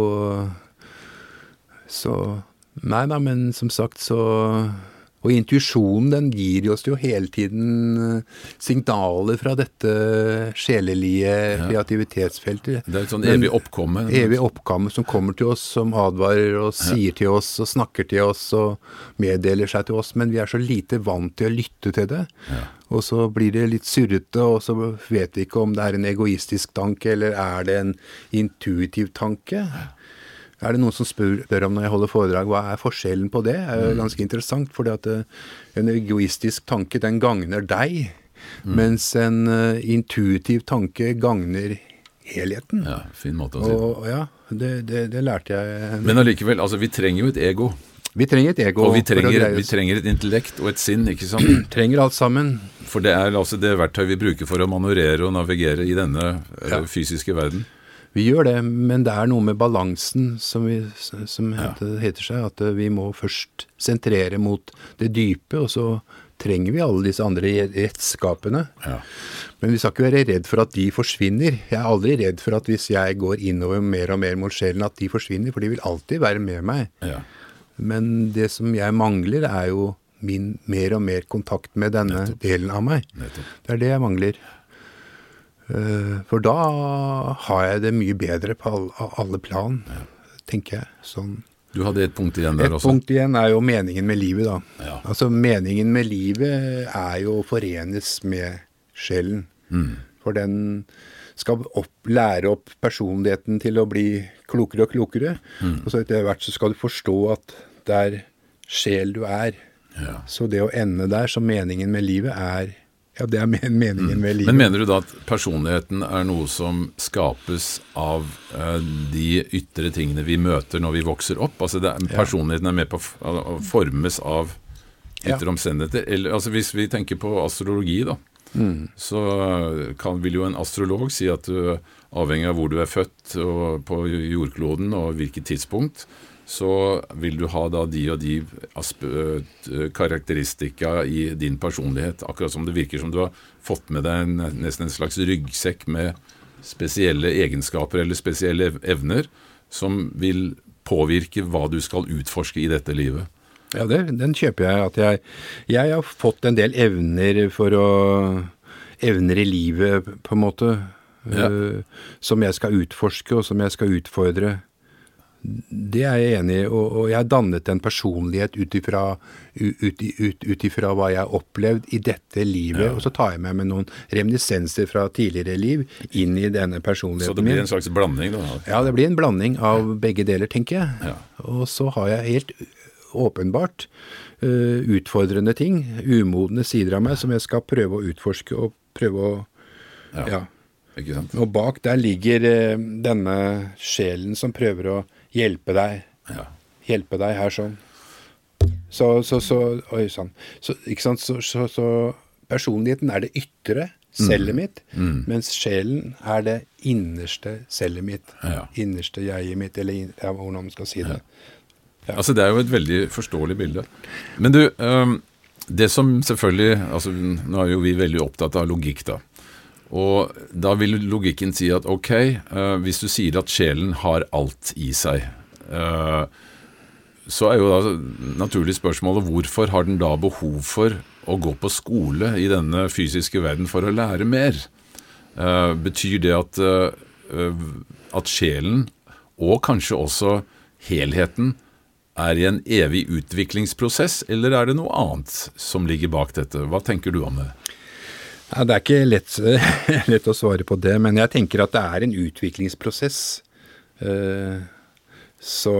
Så Nei da, men som sagt så Og intuisjonen den gir oss jo hele tiden eh, signaler fra dette sjelelige kreativitetsfeltet. Det er et sånn evig oppkomme. Evig oppkomme som kommer til oss, som advarer og sier til oss og snakker til oss og meddeler seg til oss. Men vi er så lite vant til å lytte til det. Og så blir det litt surrete, og så vet vi ikke om det er en egoistisk tanke, eller er det en intuitiv tanke. Er det noen som spør, spør, om når jeg holder foredrag, hva er forskjellen på det? Det er jo ganske interessant, fordi at eh, en egoistisk tanke, den gagner deg. Mm. Mens en uh, intuitiv tanke gagner helheten. Ja, fin måte å si og, Ja, det, det, det, lærte jeg. Men allikevel, altså vi trenger jo et ego. Vi trenger et ego. Og vi trenger, vi trenger et intellekt og et sinn, ikke sant? trenger alt sammen. For det er altså det verktøyet vi bruker for å manøvrere og navigere i denne uh, ja. fysiske verden. Vi gjør det, men det er noe med balansen som, vi, som ja. heter, seg. At vi må først sentrere mot det dype, og så trenger vi alle disse andre redskapene. Ja. Men vi skal ikke være redd for at de forsvinner. Jeg er aldri redd for at hvis jeg går innover mer og mer mot sjelen, at de forsvinner, for de vil alltid være med meg. Ja. Men det som jeg mangler, er jo min mer og mer kontakt med denne Nettopp. delen av meg. Nettopp. Det er det jeg mangler. Eh, for da har jeg det mye bedre på alle plan, tenker jeg. Sånn. Du hadde et punkt igjen der et også? Et punkt igjen er jo meningen med livet, da. Ja. Altså meningen med livet er jo å forenes med sjelen. Mm. For den skal opp, lære opp personligheten til å bli klokere og klokere. Mm. Og så etter hvert så skal du forstå at det er sjel du er. Ja. Så det å ende der som meningen med livet er ja, det er meningen mm. med livet. Men mener du da at personligheten er noe som skapes av uh, de ytre tingene vi møter når vi vokser opp? Altså er, Personligheten er med på å formes av ytre ja. omstendigheter? Eller altså hvis vi tenker på astrologi, da. Mm. Så kan, vil jo en astrolog si at du, avhengig av hvor du er født og på jordkloden og hvilket tidspunkt, så vil du ha da de og de karakteristika i din personlighet. Akkurat som det virker som du har fått med deg en, nesten en slags ryggsekk med spesielle egenskaper eller spesielle evner som vil påvirke hva du skal utforske i dette livet. Ja, det, den kjøper jeg. At jeg, jeg har fått en del evner for å Evner i livet, på en måte. Ja. Uh, som jeg skal utforske, og som jeg skal utfordre. Det er jeg enig i, og, og jeg har dannet en personlighet ut ifra, ut, ut, ut ifra hva jeg har opplevd i dette livet. Ja. Og så tar jeg med meg noen reminiscenser fra tidligere liv inn i denne personligheten min. Så det blir en slags blanding, da? Ja, det blir en blanding av begge deler, tenker jeg. Ja. Og så har jeg helt åpenbart uh, utfordrende ting, umodne sider av meg, som jeg skal prøve å utforske og prøve å ja. ja. Og bak der ligger uh, denne sjelen som prøver å hjelpe deg. Ja. Hjelpe deg her sånn. Så, så, så Oi sann. Så, ikke sant? Så, så, så, personligheten er det ytre cellet mm. mitt, mm. mens sjelen er det innerste cellet mitt. Ja. Innerste jeget mitt, eller ja, hvordan man skal si det. Ja. Altså Det er jo et veldig forståelig bilde. Men du, um, det som selvfølgelig altså Nå er jo vi veldig opptatt av logikk, da. Og da vil logikken si at ok, uh, hvis du sier at sjelen har alt i seg, uh, så er jo da naturlig spørsmålet hvorfor har den da behov for å gå på skole i denne fysiske verden for å lære mer? Uh, betyr det at, at sjelen, og kanskje også helheten, er i en evig utviklingsprosess, eller er det noe annet som ligger bak dette? Hva tenker du om det? Ja, det er ikke lett, lett, å svare på det, men jeg tenker at det er en utviklingsprosess. Eh, så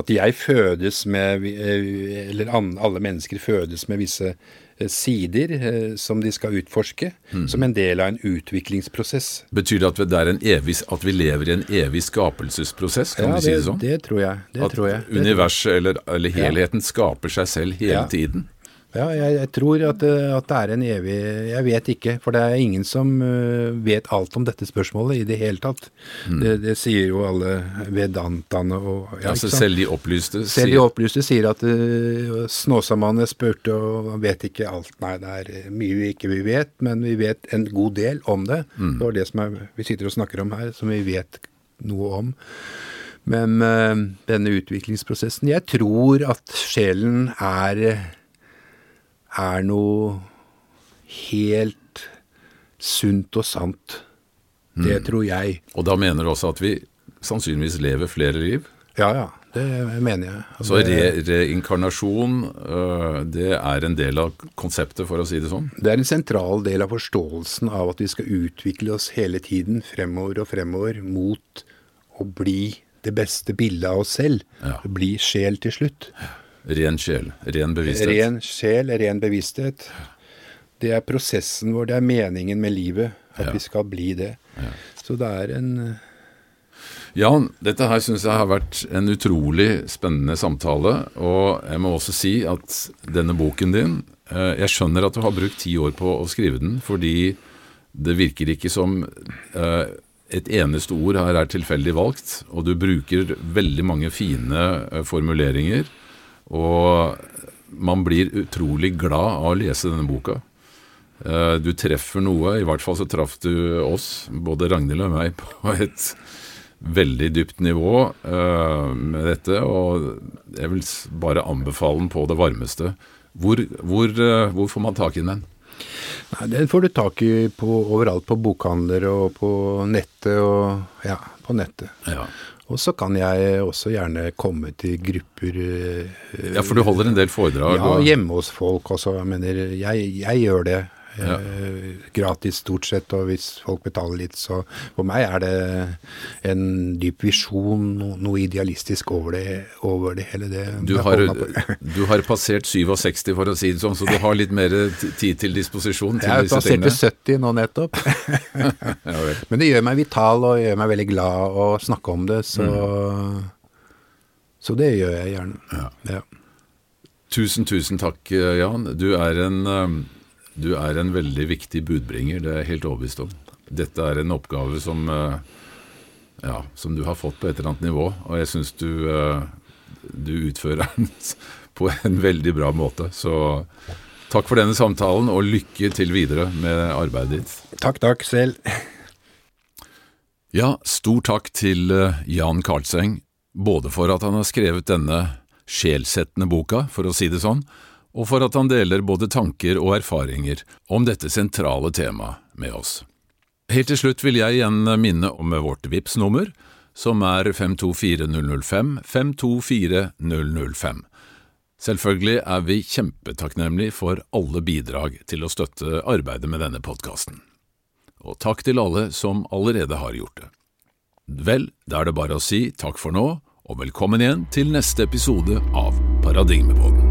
at jeg fødes med Eller alle mennesker fødes med visse eh, sider eh, som de skal utforske, mm. som en del av en utviklingsprosess. Betyr det at, er en evig, at vi lever i en evig skapelsesprosess? Kan ja, vi si det sånn? det tror jeg. Det at tror jeg. universet eller, eller helheten ja. skaper seg selv hele ja. tiden? Ja, jeg, jeg tror at, eh, at, det er en evig Jeg vet ikke, for det er ingen som uh, vet alt om dette spørsmålet i det hele tatt. Mm. Det, det, sier jo alle vedantaene og ja, altså Selv de opplyste? Selv de opplyste sier at uh, Snåsamannen spurte og vet ikke alt. Nei, det er mye vi ikke vi vet, men vi vet en god del om det. Mm. Det var det som er, vi sitter og snakker om her, som vi vet noe om. Men uh, denne utviklingsprosessen Jeg tror at sjelen er, er noe helt sunt og sant. Det mm. tror jeg. Og da mener du også at vi sannsynligvis lever flere liv? Ja, ja. Det mener jeg. Så re reinkarnasjon, øh, det er en del av konseptet, for å si det sånn? Det er en sentral del av forståelsen av at vi skal utvikle oss hele tiden fremover og fremover mot å bli det beste bildet av oss selv. Ja. Bli sjel til slutt. Ren sjel. Ren bevissthet. Ren sjel, ren bevissthet. Det er prosessen vår, det er meningen med livet. At ja. vi skal bli det. Ja. Så det er en Jan, dette her syns jeg har vært en utrolig spennende samtale. Og jeg må også si at denne boken din eh, Jeg skjønner at du har brukt ti år på å skrive den, fordi det virker ikke som eh, et eneste ord her er tilfeldig valgt. Og du bruker veldig mange fine eh, formuleringer. Og man blir utrolig glad av å lese denne boka. Du treffer noe, i hvert fall så traff du oss, både Ragnhild og meg, på et veldig dypt nivå uh, med dette, og jeg vil bare anbefale den på det varmeste. Hvor, hvor, uh, hvor får man tak i den? Nei, Den får du tak i på, overalt på bokhandler og på nettet og ja, på nettet. Ja. Og så kan jeg også gjerne komme til grupper uh, Ja, for du holder en del foredrag? Ja, hjemme hos folk også. Jeg mener, jeg, jeg gjør det. Ja. Eh, gratis stort sett, og hvis folk betaler litt, så For meg er det en dyp visjon, noe idealistisk over det, over det hele. Det, du, har, du har passert 67, for å si det sånn, så du har litt mer tid til disposisjon til disse tingene? Jeg har passert 70 nå nettopp. ja, Men det gjør meg vital og gjør meg veldig glad å snakke om det, så, mm. så det gjør jeg gjerne. Ja. Tusen, tusen takk, Jan. Du er en du er en veldig viktig budbringer, det er jeg helt overbevist om. Dette er en oppgave som, eh, ja, som du har fått på et eller annet nivå, og jeg syns du, eh, du utfører den på en veldig bra måte. Så takk for denne samtalen, og lykke til videre med arbeidet ditt. Takk, takk selv. Ja, stor takk til eh, Jan Karlseng, både for at han har skrevet denne sjelsettende boka, for å si det sånn, og for at han deler både tanker og erfaringer om dette sentrale temaet med oss. Helt til slutt vil jeg igjen minne om vårt vips nummer som er 524005 524005. Selvfølgelig er vi kjempetakknemlige for alle bidrag til å støtte arbeidet med denne podkasten. Og takk til alle som allerede har gjort det. Vel, da er det bare å si takk for nå, og velkommen igjen til neste episode av Paradigmepodden.